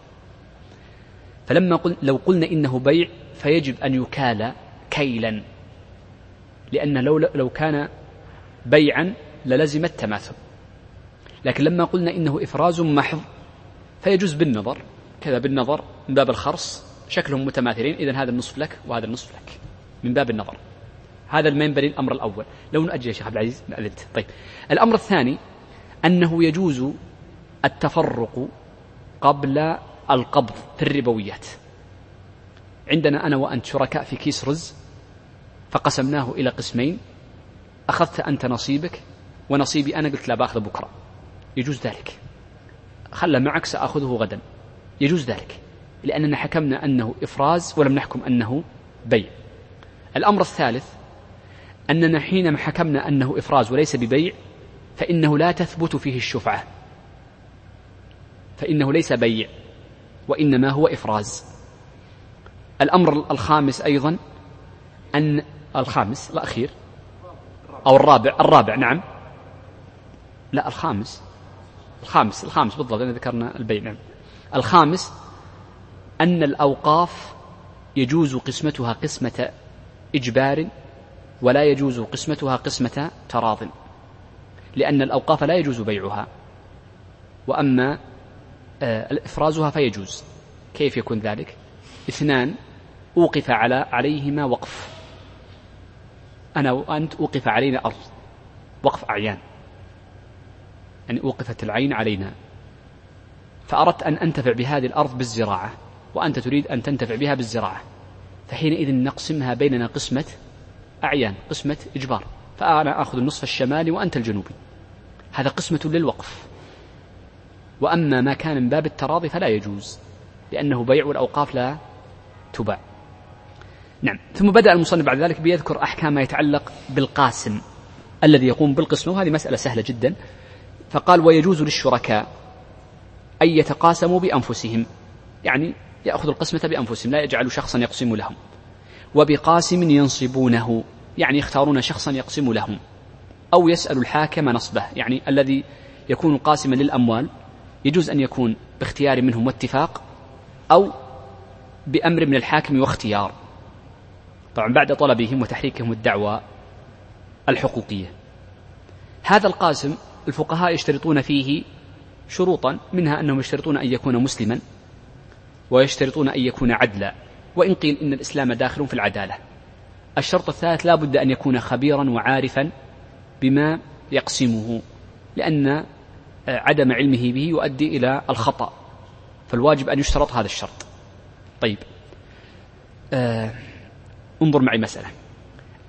A: فلما قل لو قلنا إنه بيع فيجب أن يكال كيلا لأن لو لو كان بيعا للزم التماثل. لكن لما قلنا إنه إفراز محض فيجوز بالنظر كذا بالنظر من باب الخرص شكلهم متماثلين. إذا هذا النصف لك وهذا النصف لك من باب النظر. هذا المنبري الأمر الأول. لو نؤجل يا شيخ عبد العزيز أذنت طيب. الأمر الثاني أنه يجوز التفرق قبل القبض في الربويات. عندنا أنا وأنت شركاء في كيس رز فقسمناه إلى قسمين. أخذت أنت نصيبك ونصيبي أنا قلت لا باخذ بكرة. يجوز ذلك. خلى معك سأخذه غدا. يجوز ذلك. لأننا حكمنا أنه إفراز ولم نحكم أنه بيع. الأمر الثالث أننا حينما حكمنا أنه إفراز وليس ببيع فإنه لا تثبت فيه الشفعة. فإنه ليس بيع وإنما هو إفراز. الأمر الخامس أيضا أن الخامس الأخير أو الرابع الرابع نعم. لا الخامس. الخامس الخامس بالضبط أنا ذكرنا البيع نعم. الخامس أن الأوقاف يجوز قسمتها قسمة إجبار ولا يجوز قسمتها قسمة تراض لأن الأوقاف لا يجوز بيعها. وأما آه، إفرازها فيجوز. كيف يكون ذلك؟ اثنان أوقف على عليهما وقف. أنا وأنت أوقف علينا أرض وقف أعيان. يعني أوقفت العين علينا. فأردت أن أنتفع بهذه الأرض بالزراعة. وأنت تريد أن تنتفع بها بالزراعة. فحينئذ نقسمها بيننا قسمة أعيان قسمة إجبار. فأنا آخذ النصف الشمالي وأنت الجنوبي. هذا قسمة للوقف. وأما ما كان من باب التراضي فلا يجوز لأنه بيع والأوقاف لا تباع. نعم. ثم بدأ المصنف بعد ذلك بيذكر أحكام ما يتعلق بالقاسم الذي يقوم بالقسمة وهذه مسألة سهلة جدا. فقال ويجوز للشركاء أن يتقاسموا بأنفسهم. يعني يأخذ القسمة بأنفسهم لا يجعل شخصا يقسم لهم. وبقاسم ينصبونه يعني يختارون شخصا يقسم لهم. أو يسأل الحاكم نصبه يعني الذي يكون قاسما للأموال يجوز أن يكون باختيار منهم واتفاق أو بأمر من الحاكم واختيار. طبعا بعد طلبهم وتحريكهم الدعوى الحقوقية. هذا القاسم الفقهاء يشترطون فيه شروطا منها أنهم يشترطون أن يكون مسلما. ويشترطون أن يكون عدلا. وإن قيل إن الإسلام داخل في العدالة. الشرط الثالث لا بد أن يكون خبيرا وعارفا بما يقسمه لأن عدم علمه به يؤدي إلى الخطأ. فالواجب أن يشترط هذا الشرط. طيب. آه انظر معي مسألة.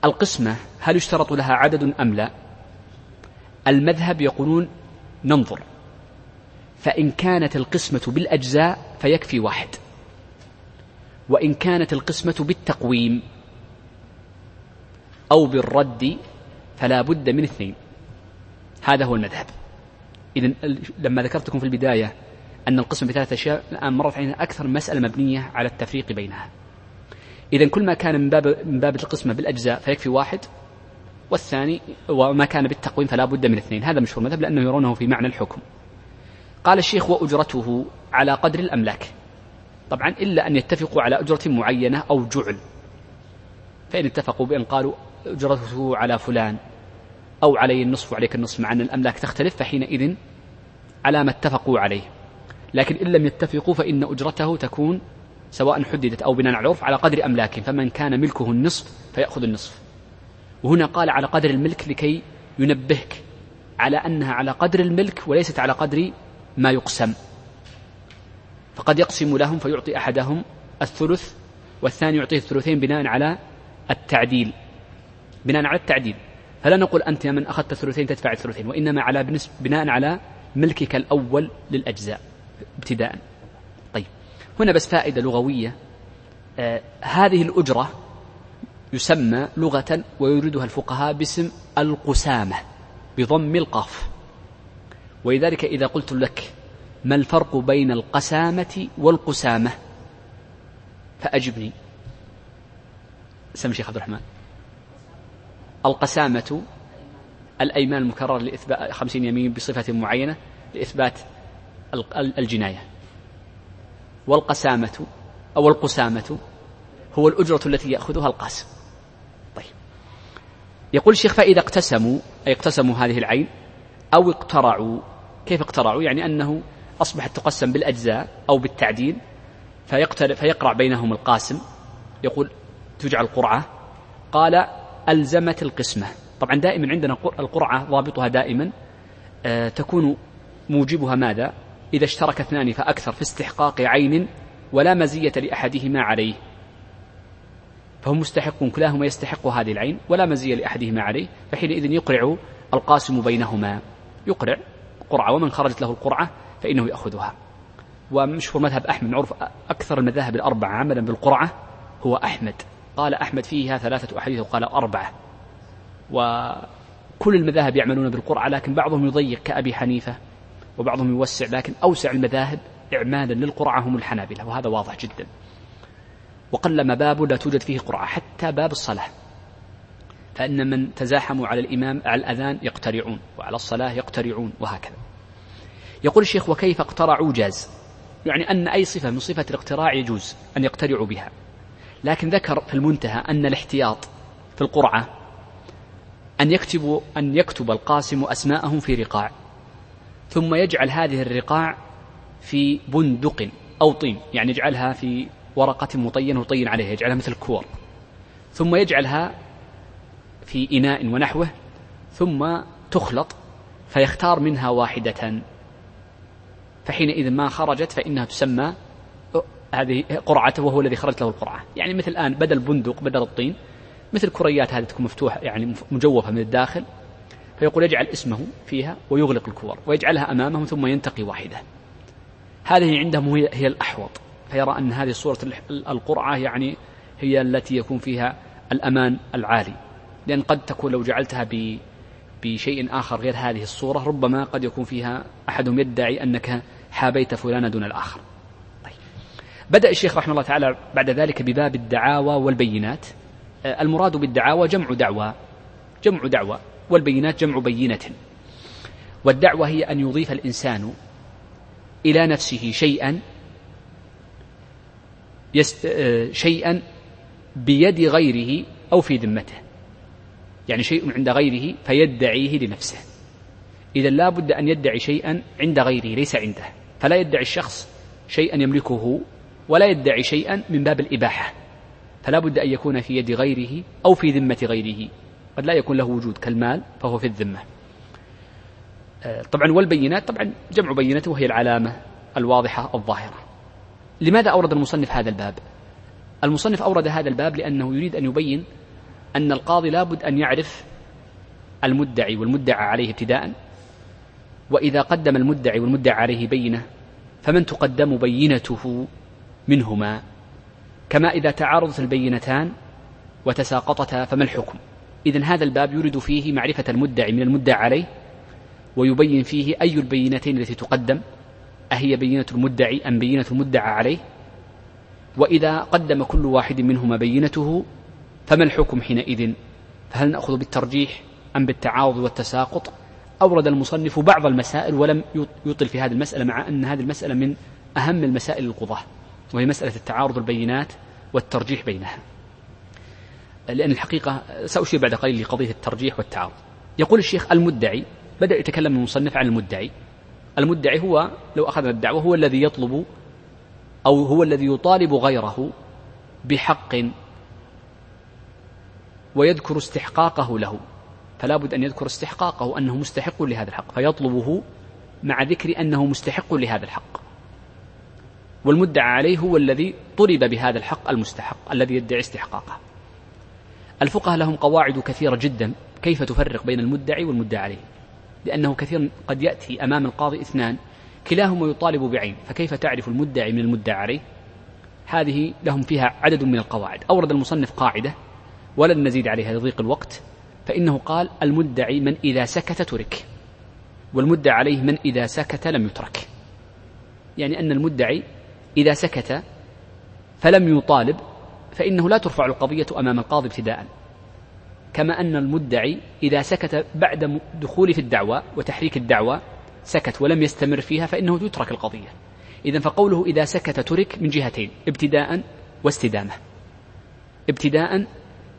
A: القسمة هل يشترط لها عدد أم لا؟ المذهب يقولون ننظر. فإن كانت القسمة بالأجزاء فيكفي واحد. وإن كانت القسمة بالتقويم أو بالرد فلا بد من اثنين. هذا هو المذهب. إذا لما ذكرت لكم في البداية أن القسم بثلاث أشياء الآن مرت علينا أكثر مسألة مبنية على التفريق بينها. إذا كل ما كان من باب من باب القسمة بالأجزاء فيكفي واحد والثاني وما كان بالتقويم فلا بد من اثنين. هذا مشهور المذهب لأنه يرونه في معنى الحكم. قال الشيخ وأجرته على قدر الأملاك. طبعا إلا أن يتفقوا على أجرة معينة أو جعل. فإن اتفقوا بأن قالوا أجرته على فلان أو علي النصف وعليك النصف مع أن الأملاك تختلف فحينئذ على ما اتفقوا عليه. لكن إن لم يتفقوا فإن أجرته تكون سواء حددت أو بناء على العرف على قدر أملاكه فمن كان ملكه النصف فيأخذ النصف. وهنا قال على قدر الملك لكي ينبهك على أنها على قدر الملك وليست على قدر ما يقسم. فقد يقسم لهم فيعطي أحدهم الثلث والثاني يعطيه الثلثين بناء على التعديل. بناء على التعديل. فلا نقول أنت من أخذت الثلثين تدفع الثلثين وإنما على بناء على ملكك الأول للأجزاء ابتداء. طيب. هنا بس فائدة لغوية. آه هذه الأجرة يسمى لغة ويريدها الفقهاء باسم القسامة بضم القاف. ولذلك إذا قلت لك ما الفرق بين القسامة والقسامة؟ فأجبني. سم شيخ عبد الرحمن. القسامة الأيمان المكررة لإثبات خمسين يمين بصفة معينة لإثبات الجناية. والقسامة أو القسامة هو الأجرة التي يأخذها القاسم. طيب. يقول الشيخ فإذا اقتسموا أي اقتسموا هذه العين أو اقترعوا كيف اقترعوا؟ يعني أنه أصبحت تقسم بالأجزاء أو بالتعديل فيقرع بينهم القاسم يقول تجعل قرعة قال ألزمت القسمة. طبعا دائما عندنا القرعة ضابطها دائما آه تكون موجبها ماذا؟ إذا اشترك اثنان فأكثر في استحقاق عين ولا مزية لأحدهما عليه. فهم مستحقون كلاهما يستحق هذه العين ولا مزية لأحدهما عليه فحينئذ يقرع القاسم بينهما. يقرع قرعة ومن خرجت له القرعة فإنه يأخذها. ومشهور مذهب أحمد معروف أكثر المذاهب الأربعة عملا بالقرعة هو أحمد. قال أحمد فيها ثلاثة أحاديث وقال أربعة. وكل المذاهب يعملون بالقرعة لكن بعضهم يضيق كأبي حنيفة وبعضهم يوسع لكن أوسع المذاهب إعمالا للقرعة هم الحنابلة وهذا واضح جدا. وقلما باب لا توجد فيه قرعة حتى باب الصلاة. فإن من تزاحموا على الإمام على الأذان يقترعون وعلى الصلاة يقترعون وهكذا. يقول الشيخ وكيف اقترعوا جاز؟ يعني أن أي صفة من صفة الاقتراع يجوز أن يقترعوا بها. لكن ذكر في المنتهى أن الاحتياط في القرعة أن يكتب أن يكتب القاسم أسماءهم في رقاع ثم يجعل هذه الرقاع في بندق أو طين يعني يجعلها في ورقة مطينة وطين عليها يجعلها مثل كور ثم يجعلها في إناء ونحوه ثم تخلط فيختار منها واحدة. فحينئذ ما خرجت فإنها تسمى هذه قرعته وهو الذي خرجت له القرعة. يعني مثل الآن بدل بندق بدل الطين مثل كريات هذه تكون مفتوحة يعني مجوفة من الداخل. فيقول يجعل اسمه فيها ويغلق الكور ويجعلها أمامهم ثم ينتقي واحدة. هذه عندهم هي الأحوط. فيرى أن هذه صورة القرعة يعني هي التي يكون فيها الأمان العالي. لأن قد تكون لو جعلتها بشيء آخر غير هذه الصورة ربما قد يكون فيها أحدهم يدعي أنك حابيت فلانا دون الآخر طيب. بدأ الشيخ رحمه الله تعالى بعد ذلك بباب الدعاوى والبينات آه، المراد بالدعاوى جمع دعوى جمع دعوى والبينات جمع بينة والدعوة هي أن يضيف الإنسان إلى نفسه شيئا. آه، شيئا بيد غيره أو في ذمته يعني شيء عند غيره فيدعيه لنفسه. إذا لا بد أن يدعي شيئا عند غيره ليس عنده. فلا يدعي الشخص شيئا يملكه ولا يدعي شيئا من باب الإباحة. فلا بد أن يكون في يد غيره أو في ذمة غيره. قد لا يكون له وجود كالمال فهو في الذمة. آه، طبعا والبينات طبعا جمع بينة وهي العلامة الواضحة الظاهرة. لماذا أورد المصنف هذا الباب؟ المصنف أورد هذا الباب لأنه يريد أن يبين أن القاضي لابد أن يعرف المدعي والمدعى عليه ابتداء وإذا قدم المدعي والمدعى عليه بينة فمن تقدم بينته منهما؟ كما إذا تعارضت البينتان وتساقطتا فما الحكم؟ إذا هذا الباب يريد فيه معرفة المدعي من المدعى عليه ويبين فيه أي البينتين التي تقدم أهي بينة المدعي أم بينة المدعى عليه؟ وإذا قدم كل واحد منهما بينته فما الحكم حينئذ؟ فهل نأخذ بالترجيح أم بالتعارض والتساقط؟ أورد المصنف بعض المسائل ولم يطل في هذه المسألة مع أن هذه المسألة من أهم المسائل القضاة وهي مسألة التعارض البينات والترجيح بينها. لأن الحقيقة سأشير بعد قليل لقضية الترجيح والتعارض. يقول الشيخ المدعي بدأ يتكلم المصنف عن المدعي. المدعي هو لو أخذنا الدعوة هو الذي يطلب أو هو الذي يطالب غيره بحق ويذكر استحقاقه له. فلا بد أن يذكر استحقاقه أنه مستحق لهذا الحق فيطلبه مع ذكر أنه مستحق لهذا الحق. والمدعى عليه هو الذي طلب بهذا الحق المستحق الذي يدعي استحقاقه. الفقهاء لهم قواعد كثيرة جدا كيف تفرق بين المدعي والمدعى عليه. لأنه كثيرا قد يأتي أمام القاضي اثنان كلاهما يطالب بعين فكيف تعرف المدعي من المدعى عليه؟ هذه لهم فيها عدد من القواعد. أورد المصنف قاعدة ولن نزيد عليها لضيق الوقت فإنه قال المدعي من إذا سكت ترك والمدعى عليه من إذا سكت لم يترك. يعني أن المدعي إذا سكت فلم يطالب فإنه لا ترفع القضية أمام القاضي ابتداء. كما أن المدعي إذا سكت بعد دخول في الدعوة وتحريك الدعوة سكت ولم يستمر فيها فإنه يترك القضية. إذا فقوله إذا سكت ترك من جهتين ابتداء واستدامة. ابتداء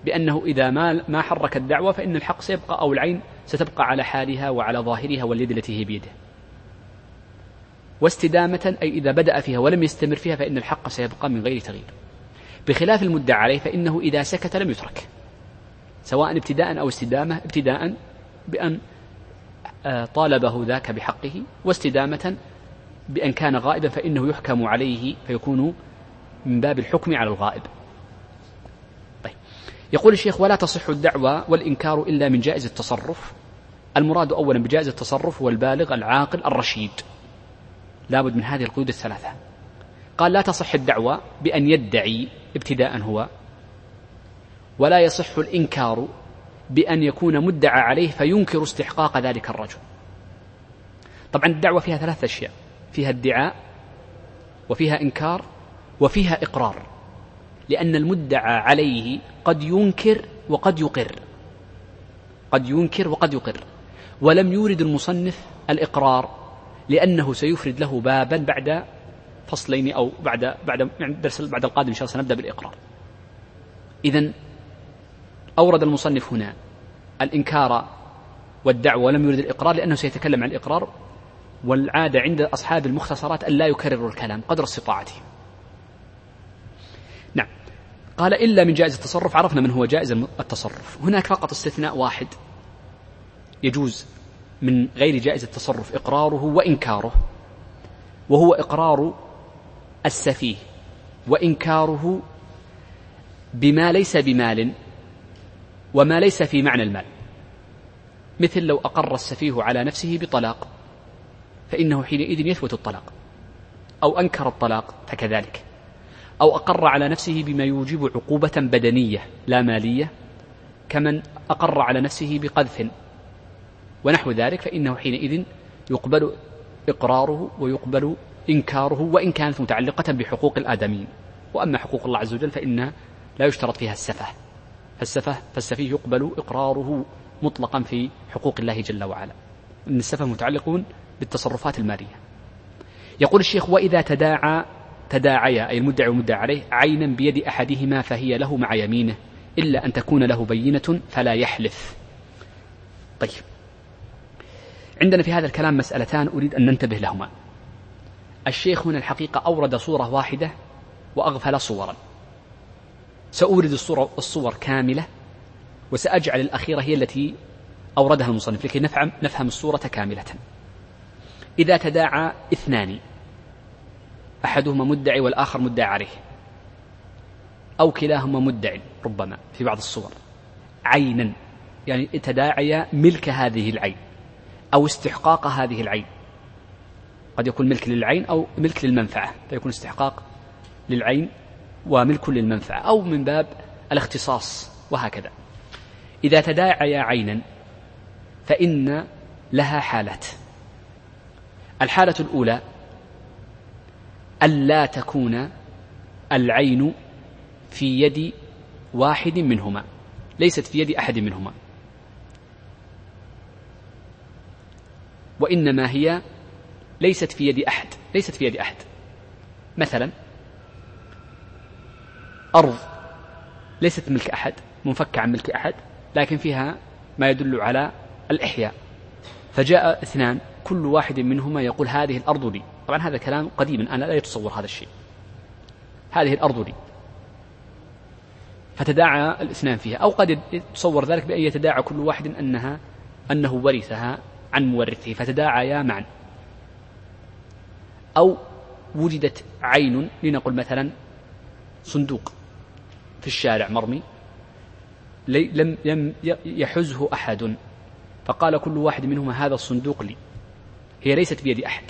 A: بأنه إذا ما ما حرك الدعوة فإن الحق سيبقى أو العين ستبقى على حالها وعلى ظاهرها واليد التي هي بيده. واستدامة أي إذا بدأ فيها ولم يستمر فيها فإن الحق سيبقى من غير تغيير. بخلاف المدعى عليه فإنه إذا سكت لم يترك. سواء ابتداء أو استدامة ابتداء بأن آه، طالبه ذاك بحقه واستدامة بأن كان غائبا فإنه يحكم عليه فيكون من باب الحكم على الغائب. يقول الشيخ ولا تصح الدعوة والإنكار إلا من جائز التصرف. المراد أولا بجائز التصرف هو البالغ العاقل الرشيد. لابد من هذه القيود الثلاثة. قال لا تصح الدعوة بأن يدعي ابتداء هو ولا يصح الإنكار بأن يكون مدعى عليه فينكر استحقاق ذلك الرجل. طبعا الدعوة فيها ثلاث أشياء فيها ادعاء وفيها إنكار وفيها إقرار. لأن المدعى عليه قد ينكر وقد يقر. قد ينكر وقد يقر. ولم يورد المصنف الإقرار لأنه سيفرد له بابا بعد فصلين أو بعد بعد يعني درس بعد القادم إن شاء الله سنبدأ بالإقرار. إذا أورد المصنف هنا الإنكار والدعوة ولم يرد الإقرار لأنه سيتكلم عن الإقرار والعادة عند أصحاب المختصرات أن لا يكرروا الكلام قدر استطاعتهم قال إلا من جائز التصرف عرفنا من هو جائز التصرف. هناك فقط استثناء واحد يجوز من غير جائز التصرف إقراره وإنكاره وهو إقرار السفيه وإنكاره بما ليس بمال وما ليس في معنى المال. مثل لو أقر السفيه على نفسه بطلاق فإنه حينئذ يثبت الطلاق أو أنكر الطلاق فكذلك. أو أقر على نفسه بما يوجب عقوبة بدنية لا مالية كمن أقر على نفسه بقذف. ونحو ذلك فإنه حينئذ يقبل إقراره ويقبل إنكاره وإن كانت متعلقة بحقوق الآدميين. وأما حقوق الله عز وجل فإن لا يشترط فيها السفه. فالسفه فالسفيه يقبل إقراره مطلقا في حقوق الله جل وعلا. أن السفه متعلقون بالتصرفات المالية. يقول الشيخ وإذا تداعى تداعيا أي المدعي والمدعى عليه عينا بيد أحدهما فهي له مع يمينه إلا أن تكون له بينة فلا يحلف. طيب. عندنا في هذا الكلام مسألتان أريد أن ننتبه لهما. الشيخ هنا الحقيقة أورد صورة واحدة وأغفل صورا. سأورد الصورة الصور كاملة وسأجعل الأخيرة هي التي أوردها المصنف لكي نفهم, نفهم الصورة كاملة. إذا تداعى اثنان أحدهما مدعي والآخر مدعي عليه. أو كلاهما مدعي ربما في بعض الصور. عينا. يعني تداعيا ملك هذه العين. أو استحقاق هذه العين. قد يكون ملك للعين أو ملك للمنفعة. فيكون استحقاق للعين وملك للمنفعة. أو من باب الاختصاص وهكذا. إذا تداعيا عينا فإن لها حالات. الحالة الأولى ألا تكون العين في يد واحد منهما ليست في يد أحد منهما. وإنما هي ليست في يد أحد ليست في يد أحد. مثلا أرض ليست ملك أحد منفكة عن ملك أحد لكن فيها ما يدل على الإحياء. فجاء اثنان كل واحد منهما يقول هذه الأرض لي. طبعا هذا كلام قديم أنا لا يتصور هذا الشيء. هذه الأرض لي فتداعى الاثنان فيها. أو قد يتصور ذلك بأن يتداعى كل واحد أنها أنه ورثها عن مورثه. فتداعيا معا أو وجدت عين لنقل مثلا صندوق في الشارع مرمي لم لم يحزه أحد. فقال كل واحد منهما هذا الصندوق لي. هي ليست بيد أحد.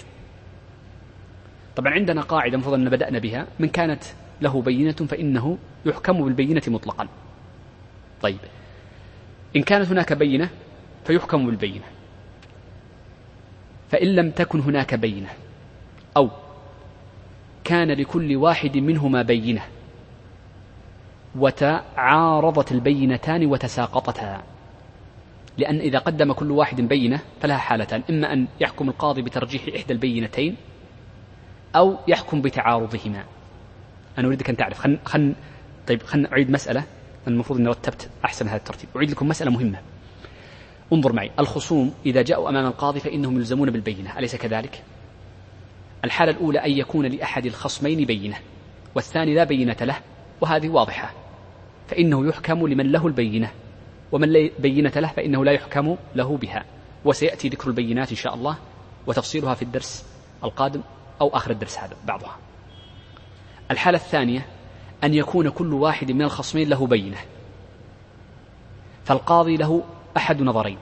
A: طبعا عندنا قاعدة المفروض أن بدأنا بها. من كانت له بينة فإنه يحكم بالبينة مطلقا. طيب. إن كانت هناك بينة فيحكم بالبينة. فإن لم تكن هناك بينة أو كان لكل واحد منهما بينة وتعارضت البينتان وتساقطتا. لأن إذا قدم كل واحد بينة فلها حالتان. إما أن يحكم القاضي بترجيح إحدى البينتين أو يحكم بتعارضهما. أنا أريدك أن تعرف. خل, خل... طيب خلنا أعيد مسألة. المفروض أني رتبت أحسن هذا الترتيب. أعيد لكم مسألة مهمة. انظر معي. الخصوم إذا جاءوا أمام القاضي فإنهم يلزمون بالبينة. أليس كذلك؟ الحالة الأولى أن يكون لأحد الخصمين بينة والثاني لا بينة له وهذه واضحة. فإنه يحكم لمن له البينة ومن لا بينة له فإنه لا يحكم له بها. وسيأتي ذكر البينات إن شاء الله وتفصيلها في الدرس القادم. أو آخر الدرس هذا بعضها. الحالة الثانية أن يكون كل واحد من الخصمين له بينة. فالقاضي له أحد نظرين.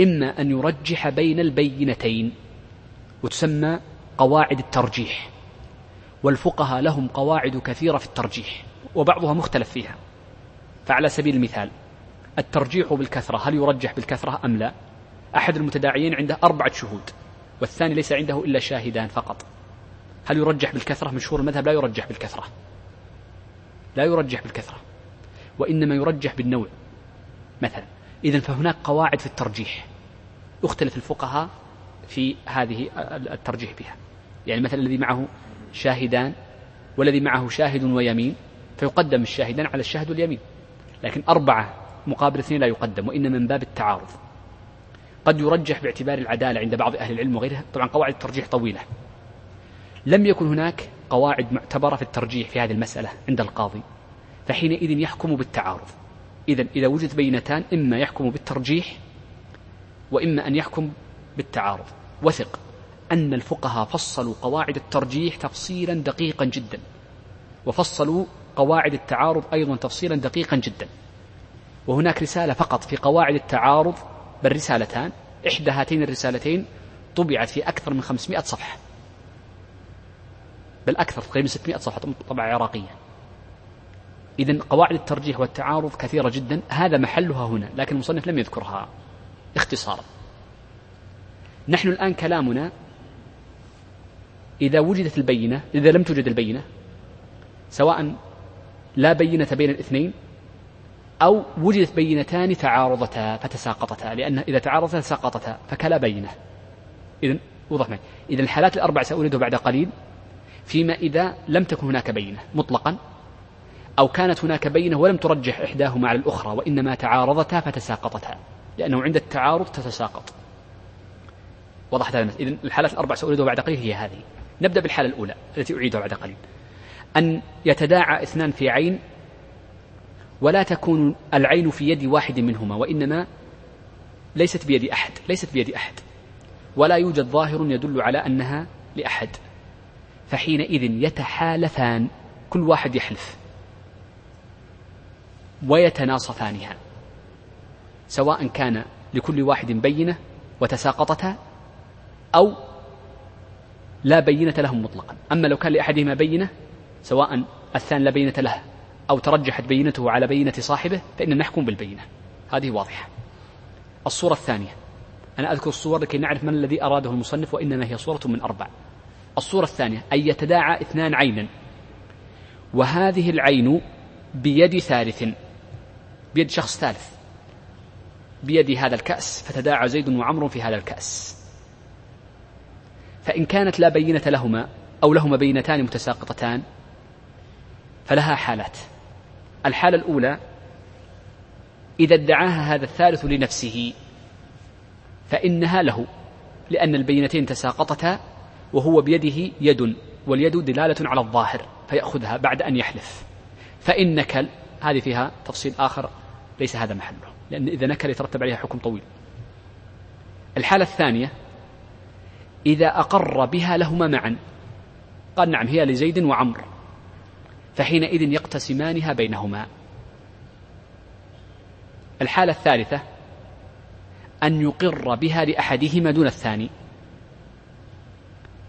A: إما أن يرجح بين البينتين وتسمى قواعد الترجيح. والفقهاء لهم قواعد كثيرة في الترجيح وبعضها مختلف فيها. فعلى سبيل المثال الترجيح بالكثرة هل يرجح بالكثرة أم لا؟ أحد المتداعيين عنده أربعة شهود. والثاني ليس عنده إلا شاهدان فقط. هل يرجح بالكثرة؟ مشهور المذهب لا يرجح بالكثرة. لا يرجح بالكثرة. وإنما يرجح بالنوع. مثلا إذا فهناك قواعد في الترجيح. يختلف الفقهاء في هذه الترجيح بها. يعني مثلا الذي معه شاهدان والذي معه شاهد ويمين فيقدم الشاهدان على الشاهد واليمين. لكن أربعة مقابل اثنين لا يقدم وإنما من باب التعارض. قد يرجح باعتبار العدالة عند بعض أهل العلم وغيرها. طبعا قواعد الترجيح طويلة. لم يكن هناك قواعد معتبرة في الترجيح في هذه المسألة عند القاضي. فحينئذ يحكم بالتعارض. إذا إذا وجدت بينتان إما يحكم بالترجيح وإما أن يحكم بالتعارض. وثق أن الفقهاء فصلوا قواعد الترجيح تفصيلا دقيقا جدا. وفصلوا قواعد التعارض أيضا تفصيلا دقيقا جدا. وهناك رسالة فقط في قواعد التعارض بل رسالتان إحدى هاتين الرسالتين طبعت في أكثر من 500 صفحة. بل أكثر تقريبا 600 صفحة طبعة عراقية إذا قواعد الترجيح والتعارض كثيرة جدا. هذا محلها هنا لكن المصنف لم يذكرها اختصارا. نحن الآن كلامنا إذا وجدت البينة إذا لم توجد البينة سواء لا بينة بين الاثنين أو وجدت بينتان تعارضتا فتساقطتا. لأن إذا تعارضتا تساقطتا فكلا بينة. إذا وضح معي. إذا الحالات الأربع سأورده بعد قليل فيما إذا لم تكن هناك بينة مطلقا أو كانت هناك بينة ولم ترجح إحداهما على الأخرى وإنما تعارضتا فتساقطتا. لأنه عند التعارض تتساقط. وضحت هذا إذا الحالات الأربع سأريدها بعد قليل هي هذه. نبدأ بالحالة الأولى التي أعيدها بعد قليل. أن يتداعى اثنان في عين ولا تكون العين في يد واحد منهما وإنما ليست بيد أحد ليست بيد أحد. ولا يوجد ظاهر يدل على أنها لأحد. فحينئذ يتحالفان كل واحد يحلف. ويتناصفانها سواء كان لكل واحد بينة وتساقطتا أو لا بينة لهم مطلقا. أما لو كان لأحدهما بينة سواء الثاني لا بينة له. أو ترجحت بينته على بينة صاحبه فإن نحكم بالبينة. هذه واضحة. الصورة الثانية. أنا أذكر الصور لكي نعرف من الذي أراده المصنف وإنما هي صورة من أربع. الصورة الثانية. أن يتداعى اثنان عينا. وهذه العين بيد ثالث. بيد شخص ثالث. بيد هذا الكأس فتداعى زيد وعمر في هذا الكأس. فإن كانت لا بينة لهما أو لهما بينتان متساقطتان فلها حالات. الحالة الأولى إذا ادعاها هذا الثالث لنفسه فإنها له لأن البينتين تساقطتا وهو بيده يد واليد دلالة على الظاهر فيأخذها بعد أن يحلف. فإن نكل هذه فيها تفصيل آخر ليس هذا محله لأن إذا نكل يترتب عليها حكم طويل. الحالة الثانية إذا أقر بها لهما معا قال نعم هي لزيد وعمر. فحينئذ يقتسمانها بينهما. الحالة الثالثة أن يقر بها لأحدهما دون الثاني.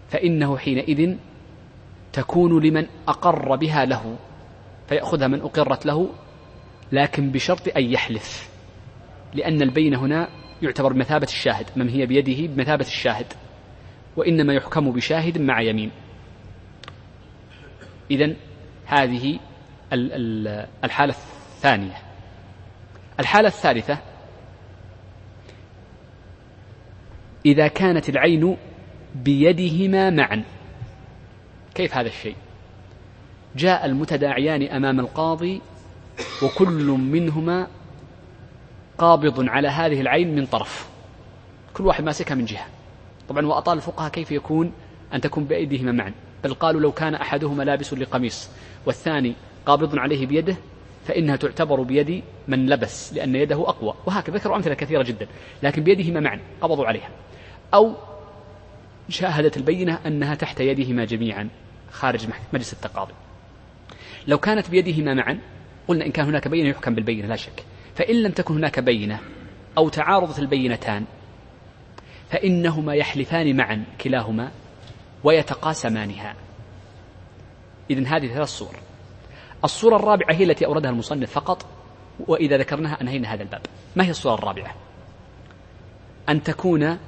A: فإنه حينئذ تكون لمن أقر بها له فيأخذها من أقرت له لكن بشرط أن يحلف لأن البين هنا يعتبر بمثابة الشاهد من هي بيده بمثابة الشاهد وإنما يحكم بشاهد مع يمين. إذا هذه الحالة الثانية. الحالة الثالثة إذا كانت العين بيدهما معا. كيف هذا الشيء؟ جاء المتداعيان أمام القاضي وكل منهما قابض على هذه العين من طرف. كل واحد ماسكها من جهة. طبعا وأطال الفقهاء كيف يكون أن تكون بأيديهما معا؟ بل قالوا لو كان أحدهما لابس لقميص. والثاني قابض عليه بيده فإنها تعتبر بيد من لبس لأن يده أقوى. وهكذا ذكروا أمثلة كثيرة جدا لكن بيدهما معا قبضوا عليها. أو شاهدت البينة أنها تحت يدهما جميعا خارج مجلس التقاضي لو كانت بيدهما معا قلنا إن كان هناك بينة يحكم بالبينة لا شك. فإن لم تكن هناك بينة أو تعارضت البينتان فإنهما يحلفان معا كلاهما ويتقاسمانها. إذن هذه ثلاث صور. الصورة الرابعة هي التي أوردها المصنف فقط وإذا ذكرناها أنهينا هذا الباب. ما هي الصورة الرابعة؟ أن تكون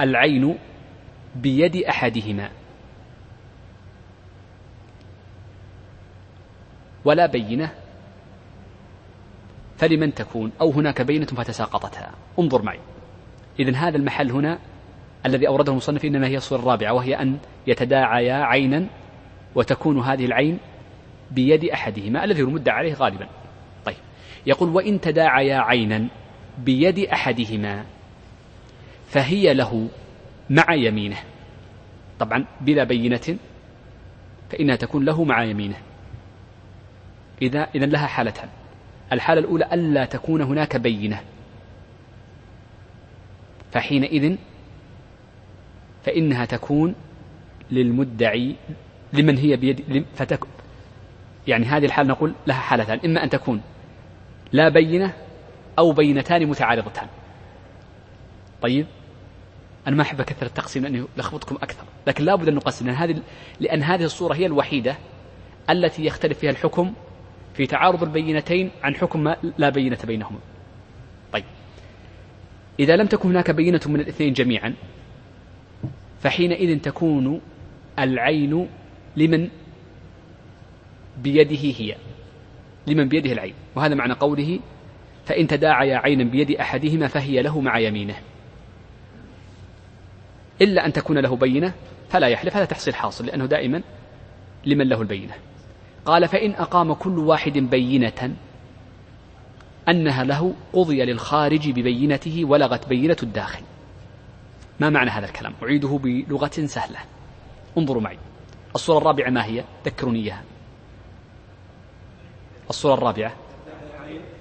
A: العين بيد أحدهما. ولا بينة فلمن تكون أو هناك بينة فتساقطتها. انظر معي. إذن هذا المحل هنا الذي أورده المصنف إنما هي الصورة الرابعة وهي أن يتداعيا عينا وتكون هذه العين بيد أحدهما الذي يمد عليه غالبا. طيب. يقول وإن تداعيا عينا بيد أحدهما فهي له مع يمينه. طبعا بلا بينة فإنها تكون له مع يمينه. إذا إذا لها حالتان. الحالة الأولى ألا تكون هناك بينة. فحينئذ فإنها تكون للمدعي لمن هي بيد فتك يعني هذه الحالة نقول لها حالتان إما أن تكون لا بينة أو بينتان متعارضتان. طيب؟ أنا ما أحب أكثر التقسيم لأنه لخبطكم أكثر لكن لابد أن نقسم لأن هذه لأن هذه الصورة هي الوحيدة التي يختلف فيها الحكم في تعارض البينتين عن حكم ما لا بينة بينهما. طيب. إذا لم تكن هناك بينة من الاثنين جميعا فحينئذ تكون العين لمن بيده هي لمن بيده العين. وهذا معنى قوله فإن تداعيا عينا بيد أحدهما فهي له مع يمينه. إلا أن تكون له بينة فلا يحلف هذا تحصيل حاصل لأنه دائما لمن له البينة. قال فإن أقام كل واحد بينة أنها له قضي للخارج ببينته ولغت بينة الداخل. ما معنى هذا الكلام؟ أعيده بلغة سهلة. انظروا معي. الصورة الرابعة ما هي؟ ذكروني إياها. الصورة الرابعة.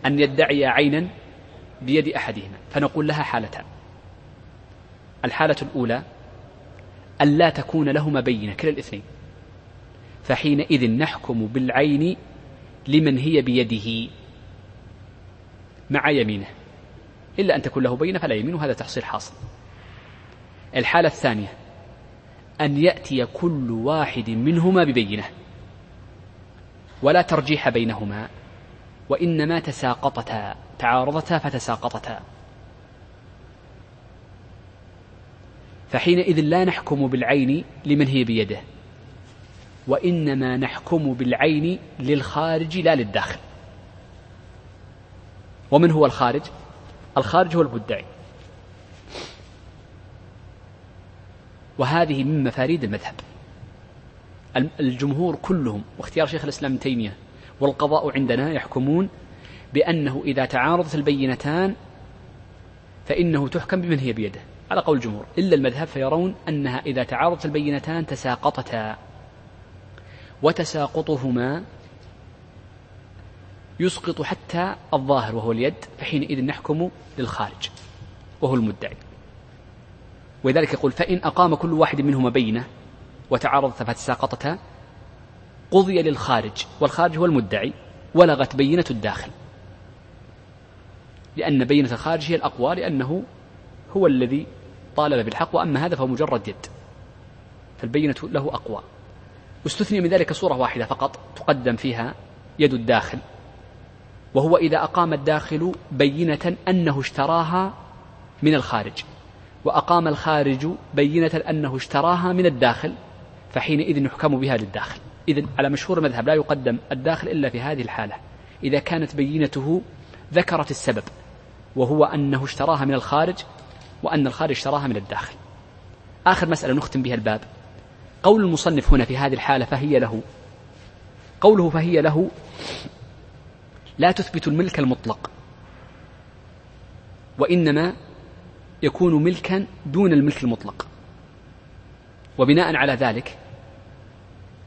A: أن يدعي عينا بيد أحدهما فنقول لها حالتان. الحالة الأولى أن لا تكون لهما بينة كلا الاثنين. فحينئذ نحكم بالعين لمن هي بيده مع يمينه. إلا أن تكون له بينة فلا يمين وهذا تحصيل حاصل. الحالة الثانية أن يأتي كل واحد منهما ببينة ولا ترجيح بينهما وإنما تساقطتا تعارضتا فتساقطتا. فحينئذ لا نحكم بالعين لمن هي بيده وإنما نحكم بالعين للخارج لا للداخل. ومن هو الخارج؟ الخارج هو المدعي وهذه من مفاريد المذهب. الجمهور كلهم واختيار شيخ الإسلام ابن تيمية والقضاء عندنا يحكمون بأنه إذا تعارضت البينتان فإنه تحكم بمن هي بيده. على قول الجمهور إلا المذهب فيرون أنها إذا تعارضت البينتان تساقطتا. وتساقطهما يسقط حتى الظاهر وهو اليد فحينئذ نحكم للخارج وهو المدعي. ولذلك يقول فإن أقام كل واحد منهما بينة وتعارضت فتساقطتا قضي للخارج والخارج هو المدعي ولغت بينة الداخل. لأن بينة الخارج هي الأقوى لأنه هو الذي طالب بالحق وأما هذا فهو مجرد يد. فالبينة له أقوى. واستثني من ذلك صورة واحدة فقط تقدم فيها يد الداخل. وهو إذا أقام الداخل بينة أنه اشتراها من الخارج. وأقام الخارج بينة أنه اشتراها من الداخل فحينئذ يحكم بها للداخل. إذا على مشهور المذهب لا يقدم الداخل إلا في هذه الحالة. إذا كانت بينته ذكرت السبب وهو أنه اشتراها من الخارج وأن الخارج اشتراها من الداخل. آخر مسألة نختم بها الباب. قول المصنف هنا في هذه الحالة فهي له. قوله فهي له لا تثبت الملك المطلق وإنما يكون ملكا دون الملك المطلق. وبناء على ذلك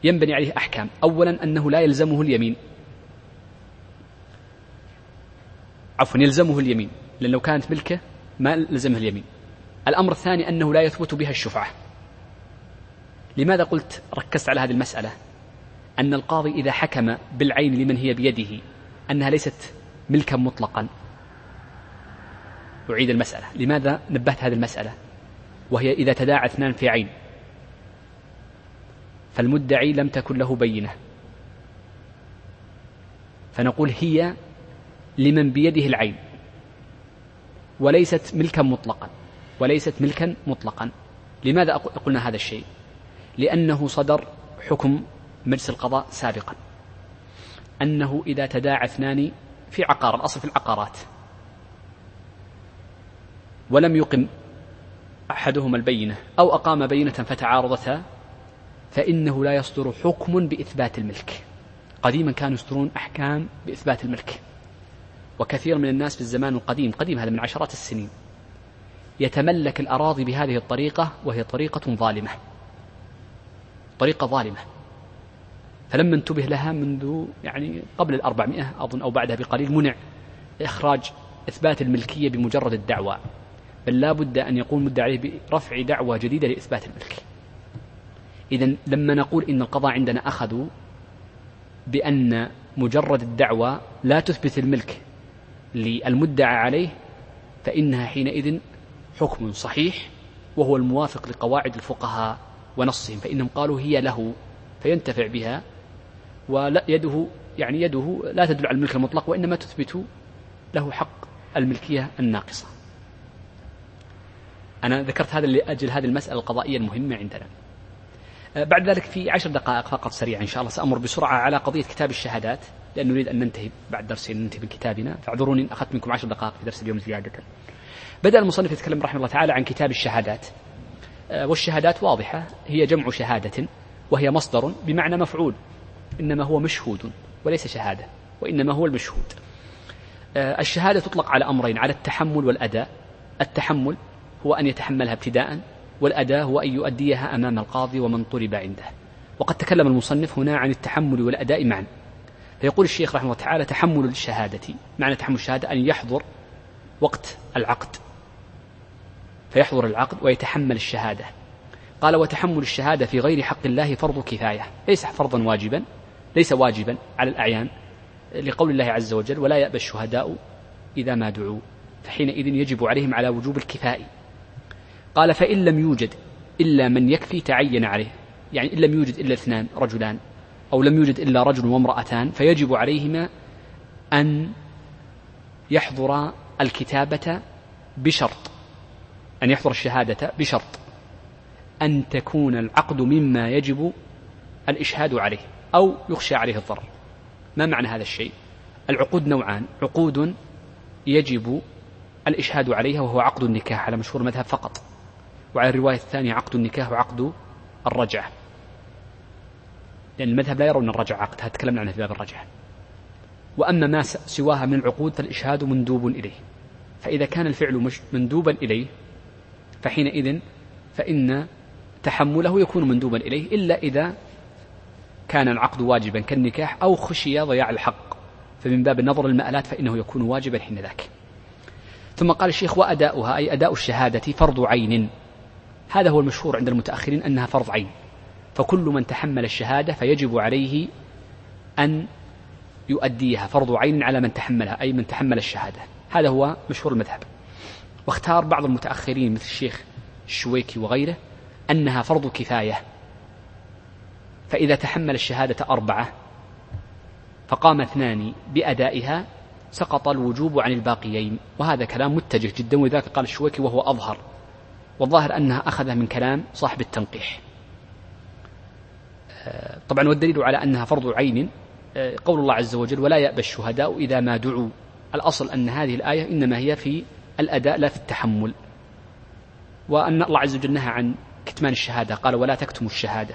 A: ينبني عليه أحكام. أولا أنه لا يلزمه اليمين. عفوا يلزمه اليمين. لأن لو كانت ملكة ما لزمه اليمين. الأمر الثاني أنه لا يثبت بها الشفعة. لماذا قلت ركزت على هذه المسألة؟ أن القاضي إذا حكم بالعين لمن هي بيده أنها ليست ملكا مطلقا. أعيد المسألة. لماذا نبهت هذه المسألة؟ وهي إذا تداعى اثنان في عين. فالمدعي لم تكن له بينة. فنقول هي لمن بيده العين. وليست ملكا مطلقا. وليست ملكا مطلقا. لماذا قلنا هذا الشيء؟ لأنه صدر حكم مجلس القضاء سابقا. أنه إذا تداعى اثنان في عقار الأصل في العقارات. ولم يقم أحدهما البينة أو أقام بينة فتعارضتا فإنه لا يصدر حكم بإثبات الملك. قديما كانوا يصدرون أحكام بإثبات الملك. وكثير من الناس في الزمان القديم قديم هذا من عشرات السنين يتملك الأراضي بهذه الطريقة وهي طريقة ظالمة. طريقة ظالمة. فلما انتبه لها منذ يعني قبل الأربعمائة أظن أو بعدها بقليل منع إخراج إثبات الملكية بمجرد الدعوى. بل لا بد أن يقوم مدعي عليه برفع دعوة جديدة لإثبات الملك. إذا لما نقول إن القضاء عندنا أخذوا بأن مجرد الدعوة لا تثبت الملك للمدعى عليه فإنها حينئذ حكم صحيح وهو الموافق لقواعد الفقهاء ونصهم فإنهم قالوا هي له فينتفع بها ويده يعني يده لا تدل على الملك المطلق وإنما تثبت له حق الملكية الناقصة. أنا ذكرت هذا لأجل هذه المسألة القضائية المهمة عندنا. أه، بعد ذلك في عشر دقائق فقط سريعا إن شاء الله سأمر بسرعة على قضية كتاب الشهادات لأن نريد أن ننتهي بعد درسين ننتهي من كتابنا فاعذروني إن أخذت منكم عشر دقائق في درس اليوم زيادة. بدأ المصنف يتكلم رحمه الله تعالى عن كتاب الشهادات. أه، والشهادات واضحة هي جمع شهادة وهي مصدر بمعنى مفعول إنما هو مشهود وليس شهادة وإنما هو المشهود. أه، الشهادة تطلق على أمرين على التحمل والأداء. التحمل هو أن يتحملها ابتداء والأداء هو أن يؤديها أمام القاضي ومن طلب عنده. وقد تكلم المصنف هنا عن التحمل والأداء معا. فيقول الشيخ رحمه الله تعالى تحمل الشهادة. معنى تحمل الشهادة أن يحضر وقت العقد. فيحضر العقد ويتحمل الشهادة. قال وتحمل الشهادة في غير حق الله فرض كفاية. ليس فرضا واجبا ليس واجبا على الأعيان لقول الله عز وجل ولا يأبى الشهداء إذا ما دعوا. فحينئذ يجب عليهم على وجوب الكفاء. قال فإن لم يوجد إلا من يكفي تعين عليه. يعني إن لم يوجد إلا اثنان رجلان أو لم يوجد إلا رجل وامرأتان فيجب عليهما أن يحضر الكتابة بشرط أن يحضر الشهادة بشرط أن تكون العقد مما يجب الإشهاد عليه أو يخشى عليه الضرر. ما معنى هذا الشيء؟ العقود نوعان عقود يجب الإشهاد عليها وهو عقد النكاح على مشهور المذهب فقط. وعلى الرواية الثانية عقد النكاح وعقد الرجعة. لأن المذهب لا يرون الرجعة عقد هذا تكلمنا عنه في باب الرجعة. وأما ما سواها من العقود فالإشهاد مندوب إليه. فإذا كان الفعل مندوبا إليه فحينئذ فإن تحمله يكون مندوبا إليه إلا إذا كان العقد واجبا كالنكاح أو خشي ضياع الحق. فمن باب النظر المآلات فإنه يكون واجبا حين ذاك. ثم قال الشيخ وأداؤها أي أداء الشهادة فرض عين. هذا هو المشهور عند المتأخرين أنها فرض عين. فكل من تحمل الشهادة فيجب عليه أن يؤديها. فرض عين على من تحملها أي من تحمل الشهادة. هذا هو مشهور المذهب. واختار بعض المتأخرين مثل الشيخ الشويكي وغيره أنها فرض كفاية. فإذا تحمل الشهادة أربعة فقام اثنان بأدائها سقط الوجوب عن الباقيين. وهذا كلام متجه جدا ولذلك قال الشويكي وهو أظهر. والظاهر أنها أخذها من كلام صاحب التنقيح. آه، طبعا والدليل على أنها فرض عين آه، قول الله عز وجل ولا يأبى الشهداء إذا ما دعوا الأصل أن هذه الآية إنما هي في الأداء لا في التحمل. وأن الله عز وجل نهى عن كتمان الشهادة قال ولا تكتموا الشهادة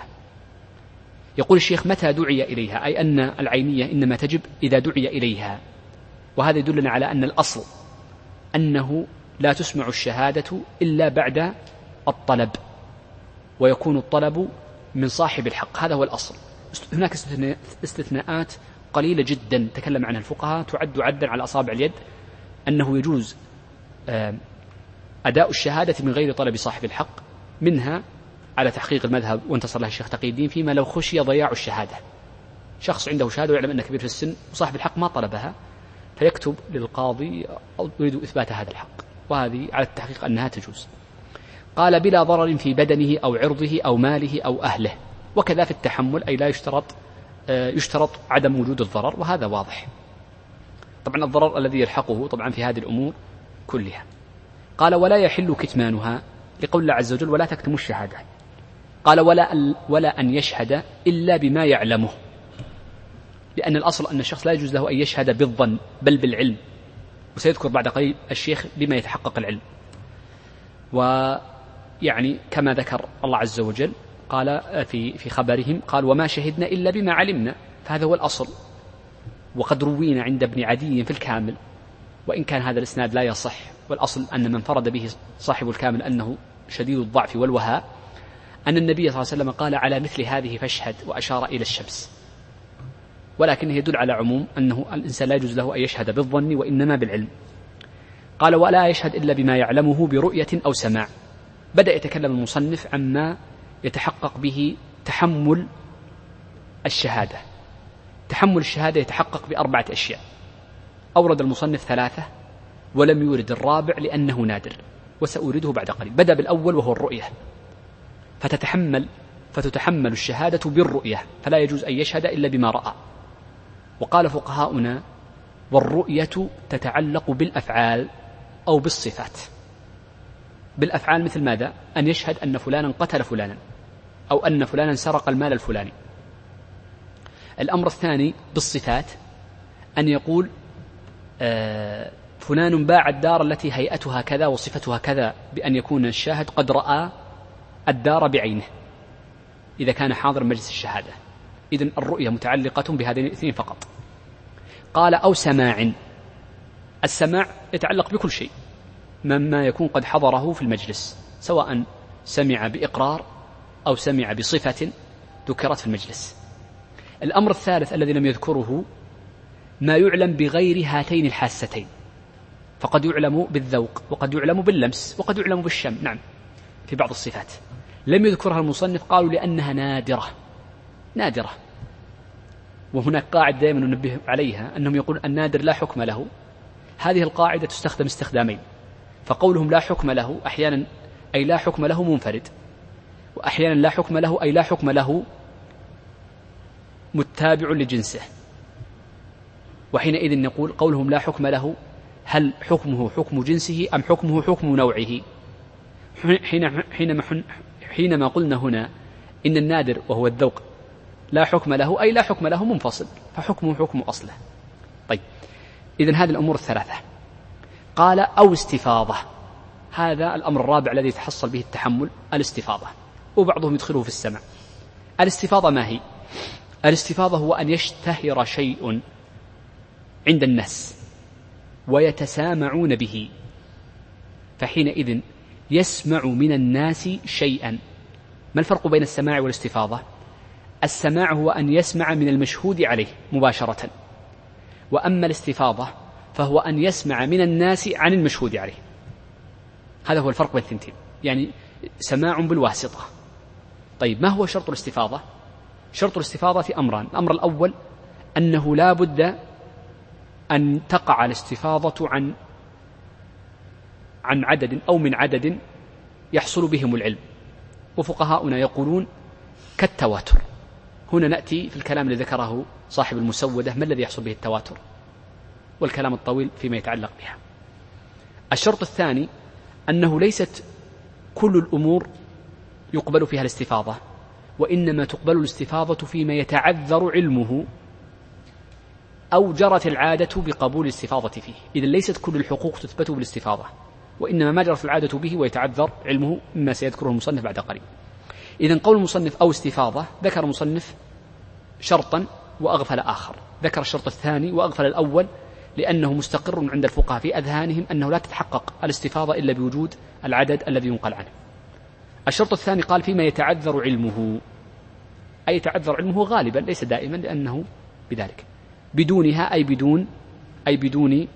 A: يقول الشيخ متى دعي إليها؟ أي أن العينية إنما تجب إذا دعي إليها. وهذا يدلنا على أن الأصل أنه لا تسمع الشهادة إلا بعد الطلب ويكون الطلب من صاحب الحق. هذا هو الأصل. هناك استثناءات قليلة جدا تكلم عنها الفقهاء تعد عدا على أصابع اليد أنه يجوز أداء الشهادة من غير طلب صاحب الحق منها على تحقيق المذهب وانتصر له الشيخ تقي الدين فيما لو خشي ضياع الشهادة. شخص عنده شهادة ويعلم أنه كبير في السن وصاحب الحق ما طلبها فيكتب للقاضي أو يريد إثبات هذا الحق. وهذه على التحقيق أنها تجوز. قال بلا ضرر في بدنه أو عرضه أو ماله أو أهله. وكذا في التحمل أي لا يشترط آه، يشترط عدم وجود الضرر وهذا واضح. طبعا الضرر الذي يلحقه طبعا في هذه الأمور كلها. قال ولا يحل كتمانها لقول الله عز وجل ولا تكتموا الشهادة قال ولا ولا أن يشهد إلا بما يعلمه لأن الأصل أن الشخص لا يجوز له أن يشهد بالظن بل بالعلم. وسيذكر بعد قليل الشيخ بما يتحقق العلم. ويعني كما ذكر الله عز وجل قال في في خبرهم قال وما شهدنا إلا بما علمنا. فهذا هو الأصل. وقد روينا عند ابن عدي في الكامل وإن كان هذا الإسناد لا يصح. والأصل أن من فرد به صاحب الكامل أنه شديد الضعف والوهاء أن النبي صلى الله عليه وسلم قال على مثل هذه فاشهد. وأشار إلى الشمس. ولكنه يدل على عموم أنه الإنسان لا يجوز له أن يشهد بالظن وإنما بالعلم. قال ولا يشهد إلا بما يعلمه برؤية أو سماع. بدأ يتكلم المصنف عما يتحقق به تحمل الشهادة. تحمل الشهادة يتحقق بأربعة أشياء. أورد المصنف ثلاثة ولم يورد الرابع لأنه نادر وسأورده بعد قليل. بدأ بالأول وهو الرؤية. فتتحمل فتتحمل الشهادة بالرؤية فلا يجوز أن يشهد إلا بما رأى. وقال فقهاؤنا والرؤية تتعلق بالأفعال أو بالصفات. بالأفعال مثل ماذا؟ أن يشهد أن فلانا قتل فلانا أو أن فلانا سرق المال الفلاني. الأمر الثاني بالصفات أن يقول آه فلان باع الدار التي هيئتها كذا وصفتها كذا بأن يكون الشاهد قد رأى الدار بعينه إذا كان حاضر مجلس الشهادة. إذن الرؤية متعلقة بهذين الاثنين فقط. قال أو سماع. السماع يتعلق بكل شيء مما يكون قد حضره في المجلس سواء سمع بإقرار أو سمع بصفة ذكرت في المجلس. الأمر الثالث الذي لم يذكره ما يعلم بغير هاتين الحاستين فقد يعلم بالذوق وقد يعلم باللمس وقد يعلم بالشم. نعم في بعض الصفات. لم يذكرها المصنف قالوا لأنها نادرة نادرة. وهناك قاعدة دائما ننبه عليها أنهم يقولون النادر لا حكم له. هذه القاعدة تستخدم استخدامين. فقولهم لا حكم له أحيانا أي لا حكم له منفرد وأحيانا لا حكم له أي لا حكم له متابع لجنسه. وحينئذ نقول قولهم لا حكم له هل حكمه حكم جنسه أم حكمه حكم نوعه؟ حينما حينما قلنا هنا إن النادر وهو الذوق لا حكم له أي لا حكم له منفصل. فحكمه حكم أصله. طيب. إذا هذه الأمور الثلاثة. قال أو استفاضة. هذا الأمر الرابع الذي يتحصل به التحمل الاستفاضة. وبعضهم يدخله في السمع. الاستفاضة ما هي؟ الاستفاضة هو أن يشتهر شيء عند الناس ويتسامعون به. فحينئذ يسمع من الناس شيئا. ما الفرق بين السماع والاستفاضة؟ السماع هو أن يسمع من المشهود عليه مباشرة. وأما الاستفاضة فهو أن يسمع من الناس عن المشهود عليه. هذا هو الفرق بين الثنتين. يعني سماع بالواسطة. طيب ما هو شرط الاستفاضة؟ شرط الاستفاضة أمران. الأمر الأول أنه لا بد أن تقع الاستفاضة عن عن عدد أو من عدد يحصل بهم العلم. وفقهاؤنا يقولون كالتواتر. هنا نأتي في الكلام الذي ذكره صاحب المسودة ما الذي يحصل به التواتر؟ والكلام الطويل فيما يتعلق بها. الشرط الثاني أنه ليست كل الأمور يقبل فيها الاستفاضة وإنما تقبل الاستفاضة فيما يتعذر علمه أو جرت العادة بقبول الاستفاضة فيه. إذا ليست كل الحقوق تثبت بالاستفاضة وإنما ما جرت العادة به ويتعذر علمه مما سيذكره المصنف بعد قليل. إذا قول المصنف أو استفاضة ذكر المصنف شرطا وأغفل آخر. ذكر الشرط الثاني وأغفل الأول لأنه مستقر عند الفقهاء في أذهانهم أنه لا تتحقق الاستفاضة إلا بوجود العدد الذي ينقل عنه. الشرط الثاني قال فيما يتعذر علمه. أي يتعذر علمه غالبا ليس دائما لأنه بذلك. بدونها أي بدون أي بدون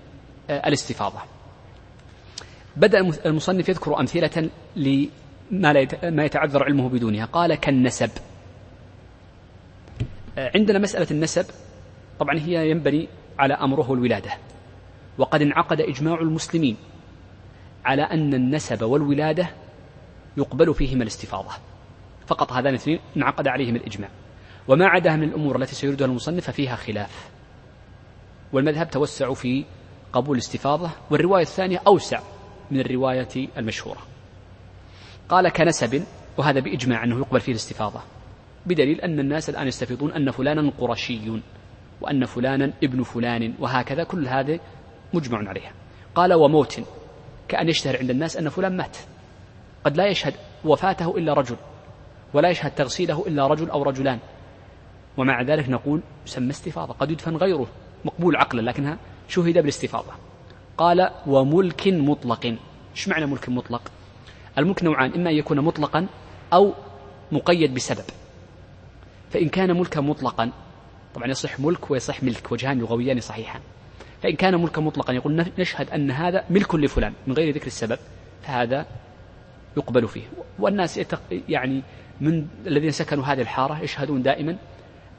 A: آه، الاستفاضة. بدأ المصنف يذكر أمثلة لما ما يتعذر علمه بدونها. قال كالنسب. آه، عندنا مسألة النسب. طبعا هي ينبني على أمره الولادة وقد انعقد إجماع المسلمين على أن النسب والولادة يقبل فيهما الاستفاضة. فقط هذان الاثنين انعقد عليهم الإجماع. وما عداها من الأمور التي سيردها المصنف ففيها خلاف. والمذهب توسع في قبول الاستفاضة والرواية الثانية أوسع من الرواية المشهورة. قال كنسب وهذا بإجماع أنه يقبل فيه الاستفاضة. بدليل أن الناس الآن يستفيضون أن فلانا قرشي وأن فلانا ابن فلان وهكذا كل هذا مجمع عليها. قال وموت كأن يشتهر عند الناس أن فلان مات. قد لا يشهد وفاته إلا رجل ولا يشهد تغسيله إلا رجل أو رجلان. ومع ذلك نقول يسمى استفاضة. قد يدفن غيره مقبول عقلا لكنها شهد بالاستفاضة. قال وملك مطلق. إيش معنى ملك مطلق؟ الملك نوعان إما أن يكون مطلقا أو مقيد بسبب. فإن كان ملكا مطلقا طبعا يصح ملك ويصح ملك وجهان لغويان صحيحان. فإن كان ملكا مطلقا يقول نشهد أن هذا ملك لفلان من غير ذكر السبب فهذا يقبل فيه. والناس يعني من الذين سكنوا هذه الحارة يشهدون دائما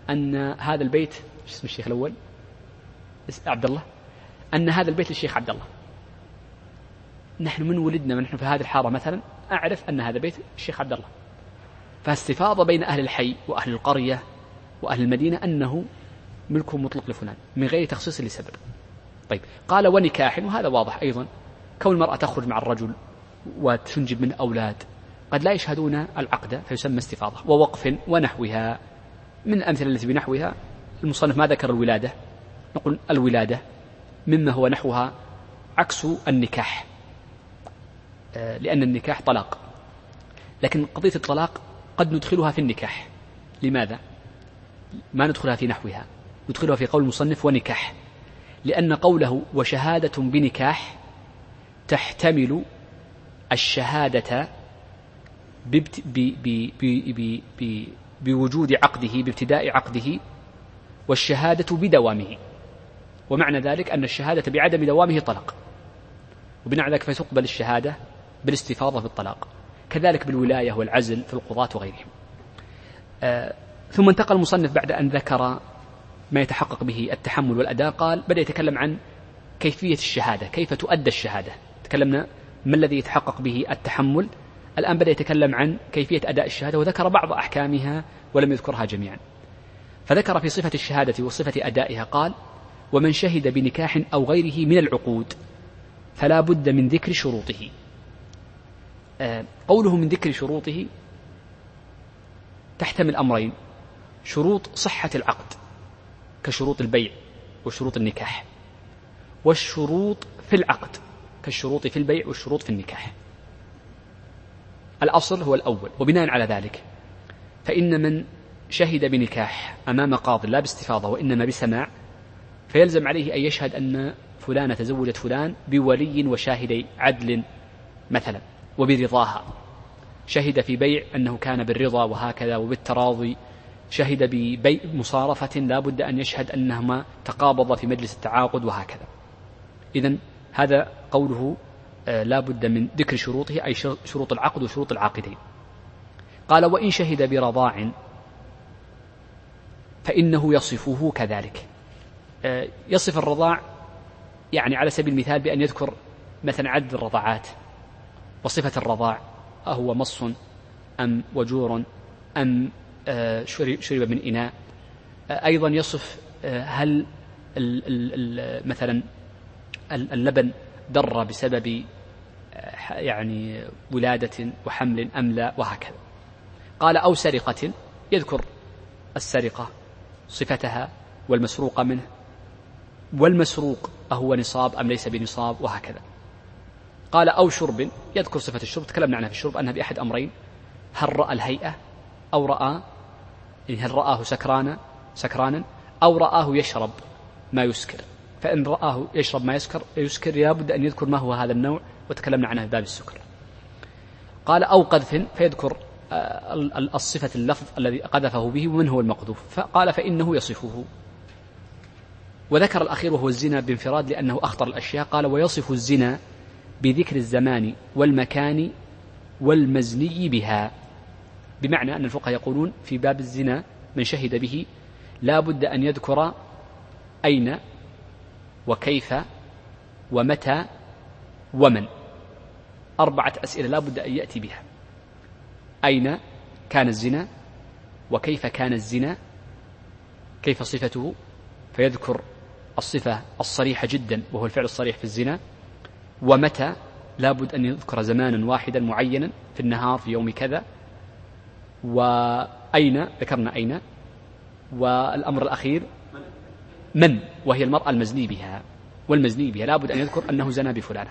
A: أن هذا البيت اسم الشيخ الأول؟ عبد الله. أن هذا البيت للشيخ عبد الله. نحن من ولدنا ونحن في هذه الحارة مثلا أعرف أن هذا بيت الشيخ عبد الله. فاستفاضة بين أهل الحي وأهل القرية وأهل المدينة أنه ملك مطلق لفلان من غير تخصيص لسبب. طيب قال ونكاح وهذا واضح أيضا. كون المرأة تخرج مع الرجل وتنجب من أولاد قد لا يشهدون العقد فيسمى استفاضة ووقف ونحوها. من الأمثلة التي بنحوها المصنف ما ذكر الولادة نقول الولادة مما هو نحوها عكس النكاح. لأن النكاح طلاق. لكن قضية الطلاق قد ندخلها في النكاح. لماذا؟ ما ندخلها في نحوها. ندخلها في قول المصنف ونكاح. لأن قوله وشهادة بنكاح تحتمل الشهادة بوجود عقده بابتداء عقده والشهادة بدوامه. ومعنى ذلك أن الشهادة بعدم دوامه طلق وبناء ذلك فتقبل الشهادة بالاستفاضة بالطلاق كذلك بالولاية والعزل في القضاة وغيرهم. آه ثم انتقل المصنف بعد أن ذكر ما يتحقق به التحمل والأداء قال بدأ يتكلم عن كيفية الشهادة كيف تؤدى الشهادة. تكلمنا ما الذي يتحقق به التحمل. الآن بدأ يتكلم عن كيفية أداء الشهادة وذكر بعض أحكامها ولم يذكرها جميعا. فذكر في صفة الشهادة وصفة أدائها قال ومن شهد بنكاح أو غيره من العقود فلا بد من ذكر شروطه. قوله من ذكر شروطه تحتمل أمرين شروط صحة العقد كشروط البيع وشروط النكاح والشروط في العقد كالشروط في البيع والشروط في النكاح. الأصل هو الأول وبناء على ذلك فإن من شهد بنكاح أمام قاض لا باستفاضة وإنما بسماع فيلزم عليه أن يشهد أن فلانة تزوجت فلان بولي وشاهدي عدل مثلا. وبرضاها شهد في بيع أنه كان بالرضا وهكذا وبالتراضي. شهد ببيع مصارفة لا بد أن يشهد أنهما تقابضا في مجلس التعاقد وهكذا. إذا هذا قوله آه، لا بد من ذكر شروطه أي شروط العقد وشروط العاقدين. قال وإن شهد برضاع فإنه يصفه كذلك. آه، يصف الرضاع يعني على سبيل المثال بأن يذكر مثلا عدد الرضاعات. وصفة الرضاع أهو مص أم وجور أم آه، شرب من إناء. أيضا يصف هل مثلا اللبن در بسبب يعني ولادة وحمل أم لا وهكذا. قال أو سرقة يذكر السرقة صفتها والمسروق منه. والمسروق أهو نصاب أم ليس بنصاب وهكذا. قال أو شرب يذكر صفة الشرب تكلمنا عنها في الشرب أنها بأحد أمرين هل رأى الهيئة أو رأى يعني هل رآه سكرانا سكرانا أو رآه يشرب ما يسكر. فإن رآه يشرب ما يسكر يسكر لابد أن يذكر ما هو هذا النوع وتكلمنا عنه في باب السكر. قال أو قذف فيذكر آه، الصفة اللفظ الذي قذفه به ومن هو المقذوف؟ فقال فإنه يصفه. وذكر الأخير وهو الزنا بانفراد لأنه أخطر الأشياء قال ويصف الزنا بذكر الزمان والمكان والمزني بها. بمعنى أن الفقهاء يقولون في باب الزنا من شهد به لا بد أن يذكر أين وكيف ومتى ومن. أربعة أسئلة لا بد أن يأتي بها. أين كان الزنا وكيف كان الزنا؟ كيف صفته؟ فيذكر الصفة الصريحة جدا وهو الفعل الصريح في الزنا. ومتى لابد أن يذكر زمانا واحدا معينا في النهار في يوم كذا؟ وأين؟ ذكرنا أين؟ والأمر الأخير؟ من؟ وهي المرأة المزني بها. والمزني بها. لابد أن يذكر أنه زنى بفلانة.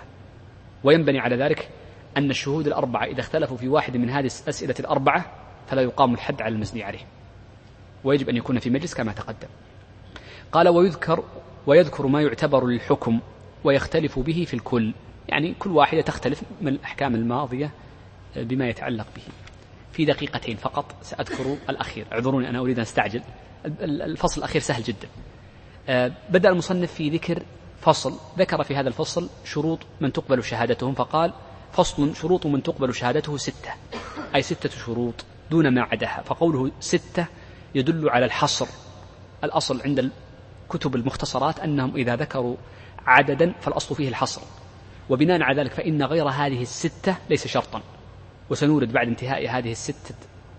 A: وينبني على ذلك أن الشهود الأربعة إذا اختلفوا في واحد من هذه الأسئلة الأربعة فلا يقام الحد على المزني عليه. ويجب أن يكون في مجلس كما تقدم. قال ويذكر ويذكر ما يعتبر للحكم ويختلف به في الكل. يعني كل واحدة تختلف من الأحكام الماضية بما يتعلق به. في دقيقتين فقط سأذكر الأخير. اعذروني أنا أريد أن أستعجل. الفصل الأخير سهل جدا. آه، بدأ المصنف في ذكر فصل. ذكر في هذا الفصل شروط من تقبل شهادتهم فقال فصل شروط من تقبل شهادته ستة. أي ستة شروط دون ما عداها. فقوله ستة يدل على الحصر. الأصل عند كتب المختصرات أنهم إذا ذكروا عددا فالأصل فيه الحصر. وبناء على ذلك فإن غير هذه الستة ليس شرطا. وسنورد بعد انتهاء هذه الستة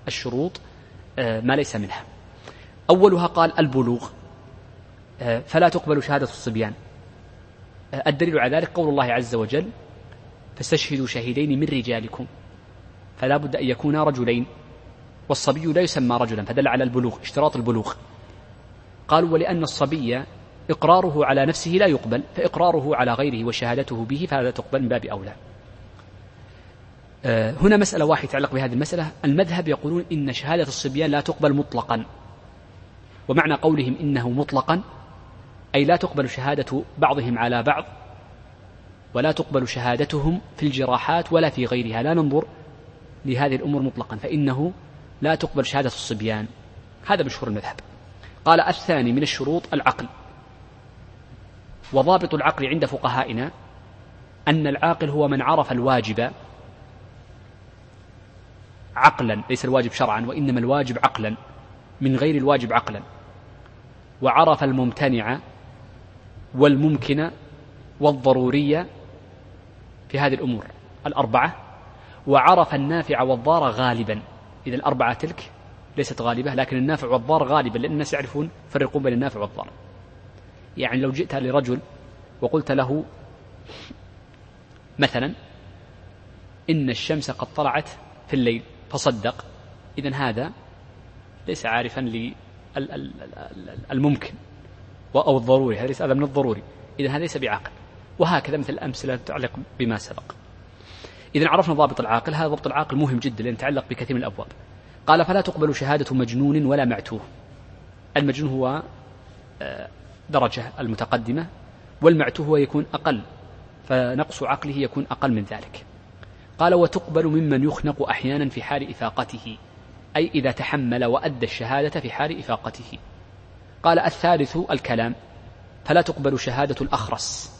A: الشروط آه، ما ليس منها. أولها قال البلوغ. آه، فلا تقبل شهادة الصبيان. آه، الدليل على ذلك قول الله عز وجل فاستشهدوا شهيدين من رجالكم فلا بد أن يكونا رجلين. والصبي لا يسمى رجلا فدل على البلوغ اشتراط البلوغ. قالوا ولأن الصبي إقراره على نفسه لا يقبل فإقراره على غيره وشهادته به فهذا تقبل من باب أولى. آه، هنا مسألة واحدة تتعلق بهذه المسألة. المذهب يقولون إن شهادة الصبيان لا تقبل مطلقا. ومعنى قولهم إنه مطلقا أي لا تقبل شهادة بعضهم على بعض ولا تقبل شهادتهم في الجراحات ولا في غيرها. لا ننظر لهذه الأمور مطلقا فإنه لا تقبل شهادة الصبيان. هذا مشهور المذهب. قال الثاني من الشروط العقل. وضابط العقل عند فقهائنا أن العاقل هو من عرف الواجب عقلا ليس الواجب شرعا وإنما الواجب عقلا من غير الواجب عقلا. وعرف الممتنع والممكن والضرورية في هذه الأمور الأربعة. وعرف النافع والضار غالبا. إذا الأربعة تلك ليست غالبة لكن النافع والضار غالبا لأن الناس يعرفون يفرقون بين النافع والضار. يعني لو جئت لرجل وقلت له مثلا إن الشمس قد طلعت في الليل فصدق. إذا هذا ليس عارفا للممكن أو الضروري هذا ليس هذا من الضروري. إذا هذا ليس بعقل وهكذا مثل الأمثلة تتعلق بما سبق. إذا عرفنا ضابط العاقل. هذا ضبط العاقل مهم جدا لأن يتعلق بكثير من الأبواب. قال فلا تقبل شهادة مجنون ولا معتوه. المجنون هو آه، درجة المتقدمة والمعتوه هو يكون أقل فنقص عقله يكون أقل من ذلك. قال وتقبل ممن يخنق أحيانا في حال إفاقته أي إذا تحمل وأدى الشهادة في حال إفاقته. قال الثالث الكلام فلا تقبل شهادة الأخرس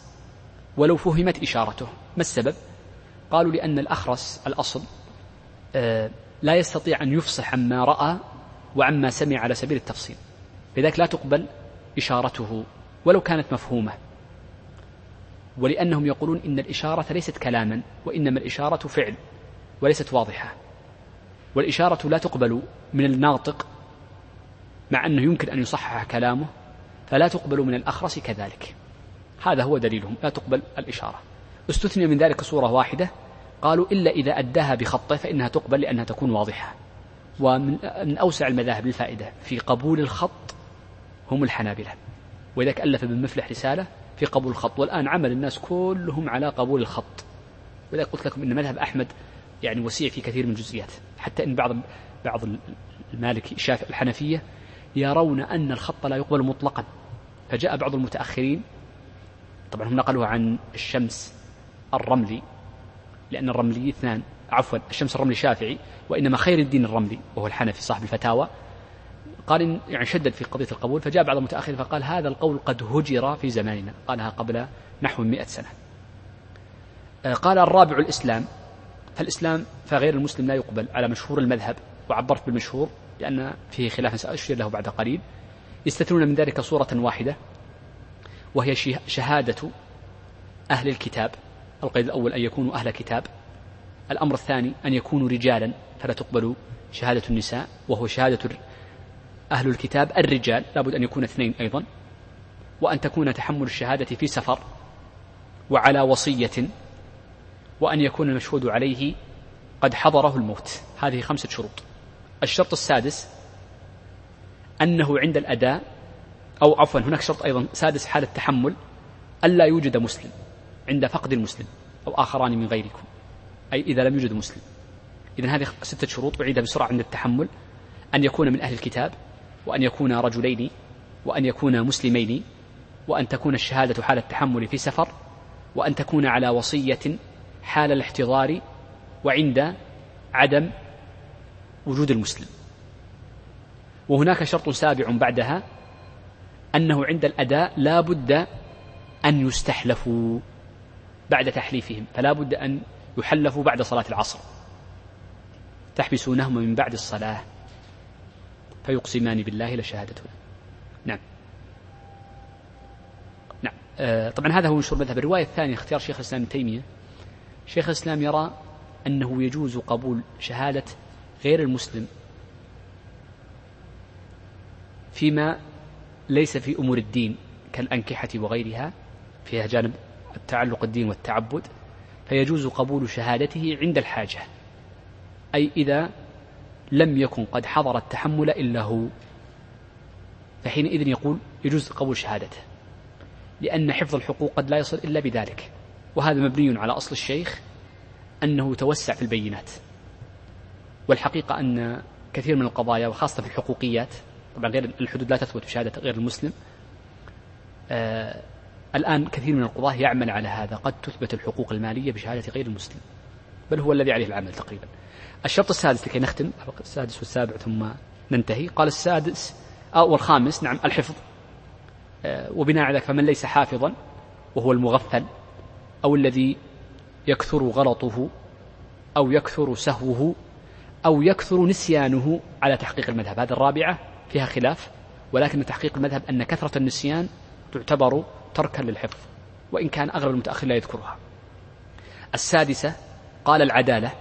A: ولو فهمت إشارته. ما السبب؟ قالوا لأن الأخرس الأصل آه، لا يستطيع أن يفصح عما رأى وعما سمع على سبيل التفصيل لذلك لا تقبل إشارته ولو كانت مفهومة. ولأنهم يقولون إن الإشارة ليست كلاما وإنما الإشارة فعل وليست واضحة. والإشارة لا تقبل من الناطق مع أنه يمكن أن يصحح كلامه فلا تقبل من الأخرس كذلك. هذا هو دليلهم لا تقبل الإشارة. استثني من ذلك صورة واحدة قالوا إلا إذا أداها بخطه فإنها تقبل لأنها تكون واضحة. ومن أوسع المذاهب للفائدة في قبول الخط هم الحنابلة. ولذلك ألف ابن مفلح رسالة في قبول الخط. والآن عمل الناس كلهم على قبول الخط. ولذلك قلت لكم أن مذهب أحمد يعني وسيع في كثير من الجزئيات. حتى أن بعض بعض المالكي الشافعي الحنفية يرون أن الخط لا يقبل مطلقا. فجاء بعض المتأخرين. طبعا هم نقلوا عن الشمس الرملي. لأن الرملي اثنان. عفوا الشمس الرملي شافعي وإنما خير الدين الرملي وهو الحنفي صاحب الفتاوى. قال يعني شدد في قضية القبول فجاء بعض المتأخرين فقال هذا القول قد هجر في زماننا قالها قبل نحو مئة سنة. آه، قال الرابع الإسلام فالإسلام فغير المسلم لا يقبل على مشهور المذهب وعبرت بالمشهور لأن فيه خلاف سأشير له بعد قليل. يستثنون من ذلك صورة واحدة وهي شهادة أهل الكتاب القيد الأول أن يكونوا أهل كتاب. الأمر الثاني أن يكونوا رجالا فلا تقبل شهادة النساء وهو شهادة أهل الكتاب الرجال لابد أن يكون اثنين أيضا وأن تكون تحمل الشهادة في سفر وعلى وصية وأن يكون المشهود عليه قد حضره الموت. هذه خمسة شروط. الشرط السادس أنه عند الأداء أو عفوا هناك شرط أيضا سادس حال التحمل ألا يوجد مسلم عند فقد المسلم أو آخران من غيركم. أي إذا لم يوجد مسلم. إذا هذه ستة شروط أعيدها بسرعة عند التحمل. أن يكون من أهل الكتاب. وأن يكون رجلين وأن يكون مسلمين وأن تكون الشهادة حال التحمل في سفر وأن تكون على وصية حال الاحتضار وعند عدم وجود المسلم. وهناك شرط سابع بعدها أنه عند الأداء لا بد أن يستحلفوا بعد تحليفهم فلا بد أن يحلفوا بعد صلاة العصر. تحبسونهما من بعد الصلاة. فيقسمان بالله لشهادتنا نعم. نعم. آه طبعا هذا هو مشهور مذهب. الرواية الثانية اختيار شيخ الإسلام تيمية. شيخ الإسلام يرى أنه يجوز قبول شهادة غير المسلم فيما ليس في أمور الدين كالأنكحة وغيرها فيها جانب التعلق الدين والتعبد. فيجوز قبول شهادته عند الحاجة. أي إذا لم يكن قد حضر التحمل إلا هو. فحينئذ يقول يجوز قبول شهادته لأن حفظ الحقوق قد لا يصل إلا بذلك. وهذا مبني على أصل الشيخ أنه توسع في البينات. والحقيقة أن كثير من القضايا وخاصة في الحقوقيات طبعا غير الحدود لا تثبت بشهادة غير المسلم آه الآن كثير من القضاة يعمل على هذا. قد تثبت الحقوق المالية بشهادة غير المسلم. بل هو الذي عليه العمل تقريبا. الشرط السادس لكي نختم السادس والسابع ثم ننتهي. قال السادس أو الخامس نعم الحفظ. آه وبناء على ذلك فمن ليس حافظا وهو المغفل أو الذي يكثر غلطه أو يكثر سهوه أو يكثر نسيانه على تحقيق المذهب. هذه الرابعة فيها خلاف ولكن تحقيق المذهب أن كثرة النسيان تعتبر تركا للحفظ وإن كان أغلب المتأخر لا يذكرها. السادسة قال العدالة.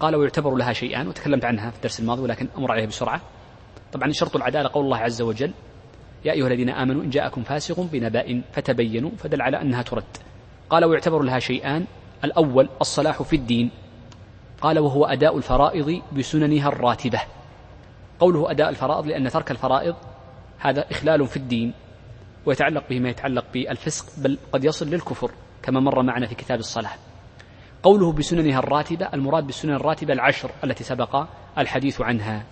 A: قال ويعتبر لها شيئان وتكلمت عنها في الدرس الماضي ولكن أمر عليها بسرعة. طبعا شرط العدالة قول الله عز وجل يا أيها الذين آمنوا إن جاءكم فاسق بنبأ فتبينوا فدل على أنها ترد. قال ويعتبر لها شيئان الأول الصلاح في الدين. قال وهو أداء الفرائض بسننها الراتبة. قوله أداء الفرائض لأن ترك الفرائض هذا إخلال في الدين ويتعلق به ما يتعلق بالفسق بل قد يصل للكفر كما مر معنا في كتاب الصلاة. قوله بسننها الراتبة المراد بالسنن الراتبة العشر التي سبق الحديث عنها.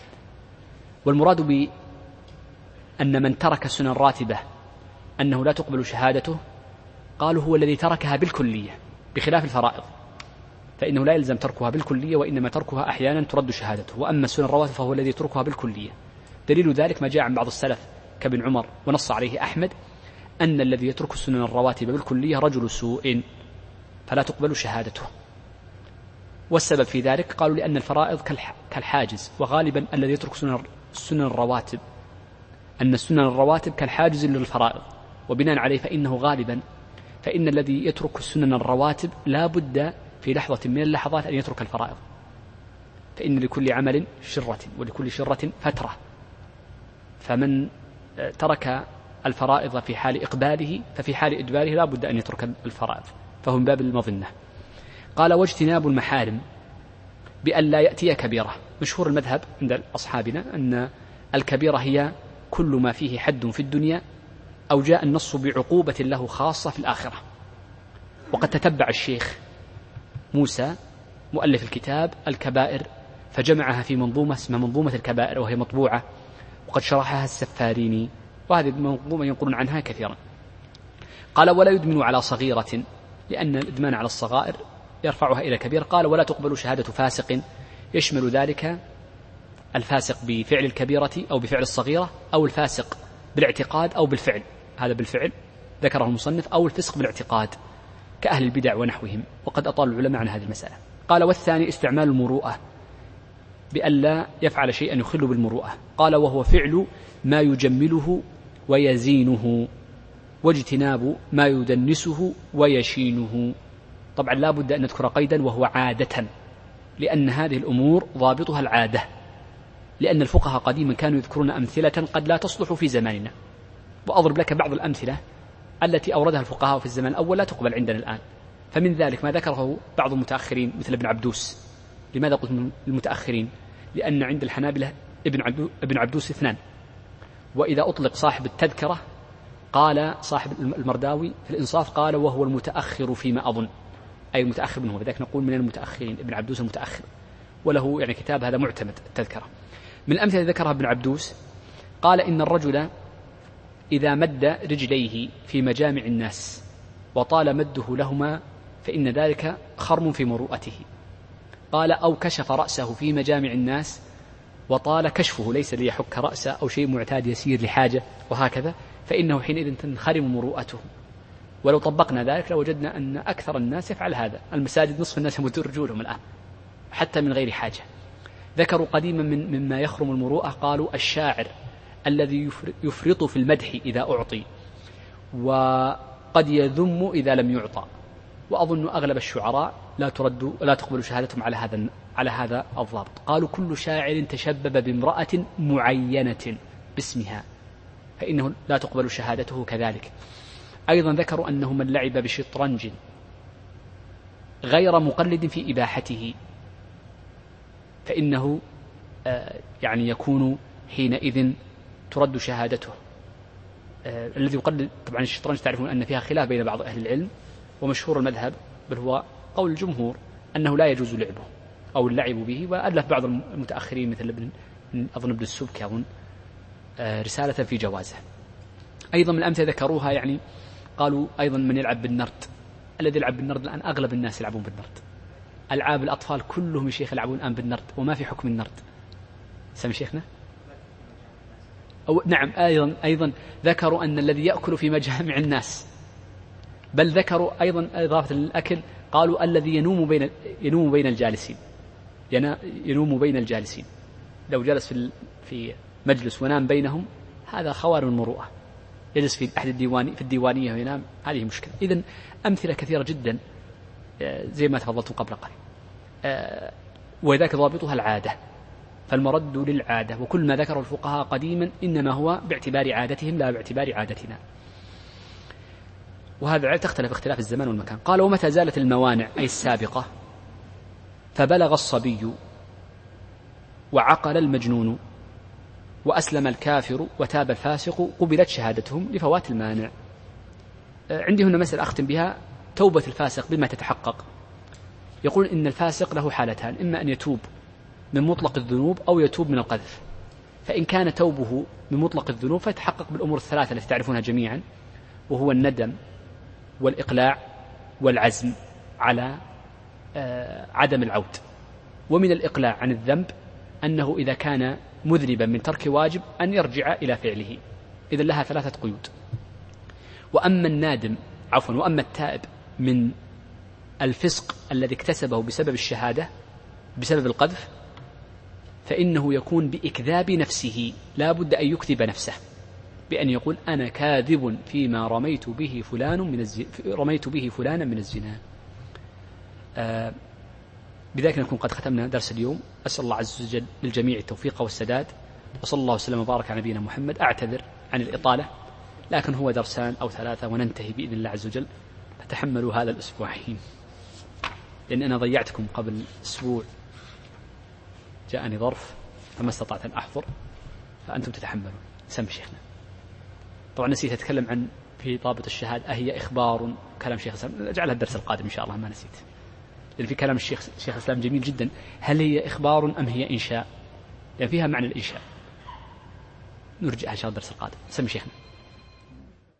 A: والمراد بأن من ترك السنن الراتبة أنه لا تقبل شهادته قالوا هو الذي تركها بالكلية بخلاف الفرائض. فإنه لا يلزم تركها بالكلية وإنما تركها أحيانا ترد شهادته. وأما السنن الرواتب فهو الذي يتركها بالكلية. دليل ذلك ما جاء عن بعض السلف كابن عمر ونص عليه أحمد أن الذي يترك السنن الرواتب بالكلية رجل سوء فلا تقبل شهادته. والسبب في ذلك قالوا لأن الفرائض كالحاجز وغالبا الذي يترك سنن الرواتب. أن السنن الرواتب كالحاجز للفرائض. وبناء عليه فإنه غالبا فإن الذي يترك السنن الرواتب لا بد في لحظة من اللحظات أن يترك الفرائض. فإن لكل عمل شرة ولكل شرة فترة. فمن ترك الفرائض في حال إقباله ففي حال إدباره لا بد أن يترك الفرائض. فهو من باب المظنة. قال واجتناب المحارم بأن لا يأتي كبيرة. مشهور المذهب عند أصحابنا أن الكبيرة هي كل ما فيه حد في الدنيا أو جاء النص بعقوبة له خاصة في الآخرة. وقد تتبع الشيخ موسى مؤلف الكتاب الكبائر فجمعها في منظومة اسمها منظومة الكبائر وهي مطبوعة وقد شرحها السفاريني وهذه المنظومة ينقلون عنها كثيرا. قال ولا يدمن على صغيرة لأن الإدمان على الصغائر يرفعها إلى كبير. قال ولا تقبل شهادة فاسق. يشمل ذلك الفاسق بفعل الكبيرة أو بفعل الصغيرة أو الفاسق بالاعتقاد أو بالفعل. هذا بالفعل ذكره المصنف أو الفسق بالاعتقاد كأهل البدع ونحوهم. وقد أطال العلماء عن هذه المسألة. قال والثاني استعمال المروءة بألا يفعل شيئا يخل بالمروءة. قال وهو فعل ما يجمله ويزينه واجتناب ما يدنسه ويشينه. طبعا لا بد أن نذكر قيدا وهو عادة لأن هذه الأمور ضابطها العادة لأن الفقهاء قديما كانوا يذكرون أمثلة قد لا تصلح في زماننا. وأضرب لك بعض الأمثلة التي أوردها الفقهاء في الزمن الأول لا تقبل عندنا الآن. فمن ذلك ما ذكره بعض المتأخرين مثل ابن عبدوس. لماذا قلت المتأخرين؟ لأن عند الحنابلة ابن ابن عبدوس اثنان. وإذا أطلق صاحب التذكرة قال صاحب المرداوي في الإنصاف قال وهو المتأخر فيما أظن. أي المتأخر منه لذلك نقول من المتأخرين ابن عبدوس المتأخر. وله يعني كتاب هذا معتمد التذكرة من الأمثلة ذكرها ابن عبدوس قال إن الرجل إذا مد رجليه في مجامع الناس وطال مده لهما فإن ذلك خرم في مروءته. قال أو كشف رأسه في مجامع الناس وطال كشفه ليس ليحك رأسه أو شيء معتاد يسير لحاجة وهكذا فإنه حينئذ تنخرم مروءته. ولو طبقنا ذلك لوجدنا أن أكثر الناس يفعل هذا. المساجد نصف الناس يمدون رجولهم الآن حتى من غير حاجة. ذكروا قديما من مما يخرم المروءة قالوا الشاعر الذي يفرط في المدح إذا أعطي وقد يذم إذا لم يعطى. وأظن أغلب الشعراء لا ترد لا تقبل شهادتهم على هذا على هذا الضابط. قالوا كل شاعر تشبب بامرأة معينة باسمها فإنه لا تقبل شهادته كذلك. أيضا ذكروا أنه من لعب بشطرنج غير مقلد في إباحته فإنه آه، يعني يكون حينئذ ترد شهادته. آه، الذي يقلد طبعا الشطرنج تعرفون أن فيها خلاف بين بعض أهل العلم ومشهور المذهب بل هو قول الجمهور أنه لا يجوز لعبه أو اللعب به وألف بعض المتأخرين مثل ابن أظن ابن السبكي أظن آه، رسالة في جوازه. أيضا من الأمثلة ذكروها يعني قالوا أيضا من يلعب بالنرد. الذي يلعب بالنرد الآن أغلب الناس يلعبون بالنرد. ألعاب الأطفال كلهم يا شيخ يلعبون الآن بالنرد وما في حكم النرد. سمي شيخنا؟ أو نعم أيضا أيضا ذكروا أن الذي يأكل في مجامع الناس. بل ذكروا أيضا إضافة للأكل قالوا الذي ينوم بين ينوم بين الجالسين. ينوم بين الجالسين. لو جلس في في مجلس ونام بينهم هذا خوارم المروءة يجلس في أحد الديواني في الديوانية وينام هذه مشكلة. إذا أمثلة كثيرة جدا آه، زي ما تفضلتم قبل قليل. آه، وذاك ضابطها العادة. فالمرد للعادة. وكل ما ذكره الفقهاء قديما إنما هو باعتبار عادتهم لا باعتبار عادتنا. وهذا تختلف اختلاف الزمان والمكان. قال ومتى زالت الموانع أي السابقة؟ فبلغ الصبي وعقل المجنون وأسلم الكافر وتاب الفاسق قبلت شهادتهم لفوات المانع. آه، عندي هنا مسألة أختم بها توبة الفاسق بما تتحقق. يقول إن الفاسق له حالتان إما أن يتوب من مطلق الذنوب أو يتوب من القذف. فإن كان توبه من مطلق الذنوب فيتحقق بالأمور الثلاثة التي تعرفونها جميعا وهو الندم والإقلاع والعزم على آه، عدم العود. ومن الإقلاع عن الذنب أنه إذا كان مذنبا من ترك واجب أن يرجع إلى فعله. إذا لها ثلاثة قيود. وأما النادم عفوا وأما التائب من الفسق الذي اكتسبه بسبب الشهادة بسبب القذف فإنه يكون بإكذاب نفسه. لا بد أن يكذب نفسه. بأن يقول أنا كاذب فيما رميت به فلان من الزنا رميت به فلانا من الزنا. آه بذلك نكون قد ختمنا درس اليوم. أسأل الله عز وجل للجميع التوفيق والسداد. وصلى الله وسلم وبارك على نبينا محمد. أعتذر عن الإطالة لكن هو درسان أو ثلاثة وننتهي بإذن الله عز وجل. فتحملوا هذا الأسبوعين لأن أنا ضيعتكم قبل أسبوع. جاءني ظرف فما استطعت أن أحضر. فأنتم تتحملون. سم شيخنا. طبعا نسيت أتكلم عن في ضابط الشهادة. أهي إخبار كلام شيخ الإسلام أجعلها الدرس القادم إن شاء الله ما نسيت. في كلام الشيخ شيخ الإسلام جميل جدا. هل هي إخبار أم هي إنشاء؟ لأن فيها معنى الإنشاء. نرجعها إن شاء الله الدرس القادم. سمي شيخنا.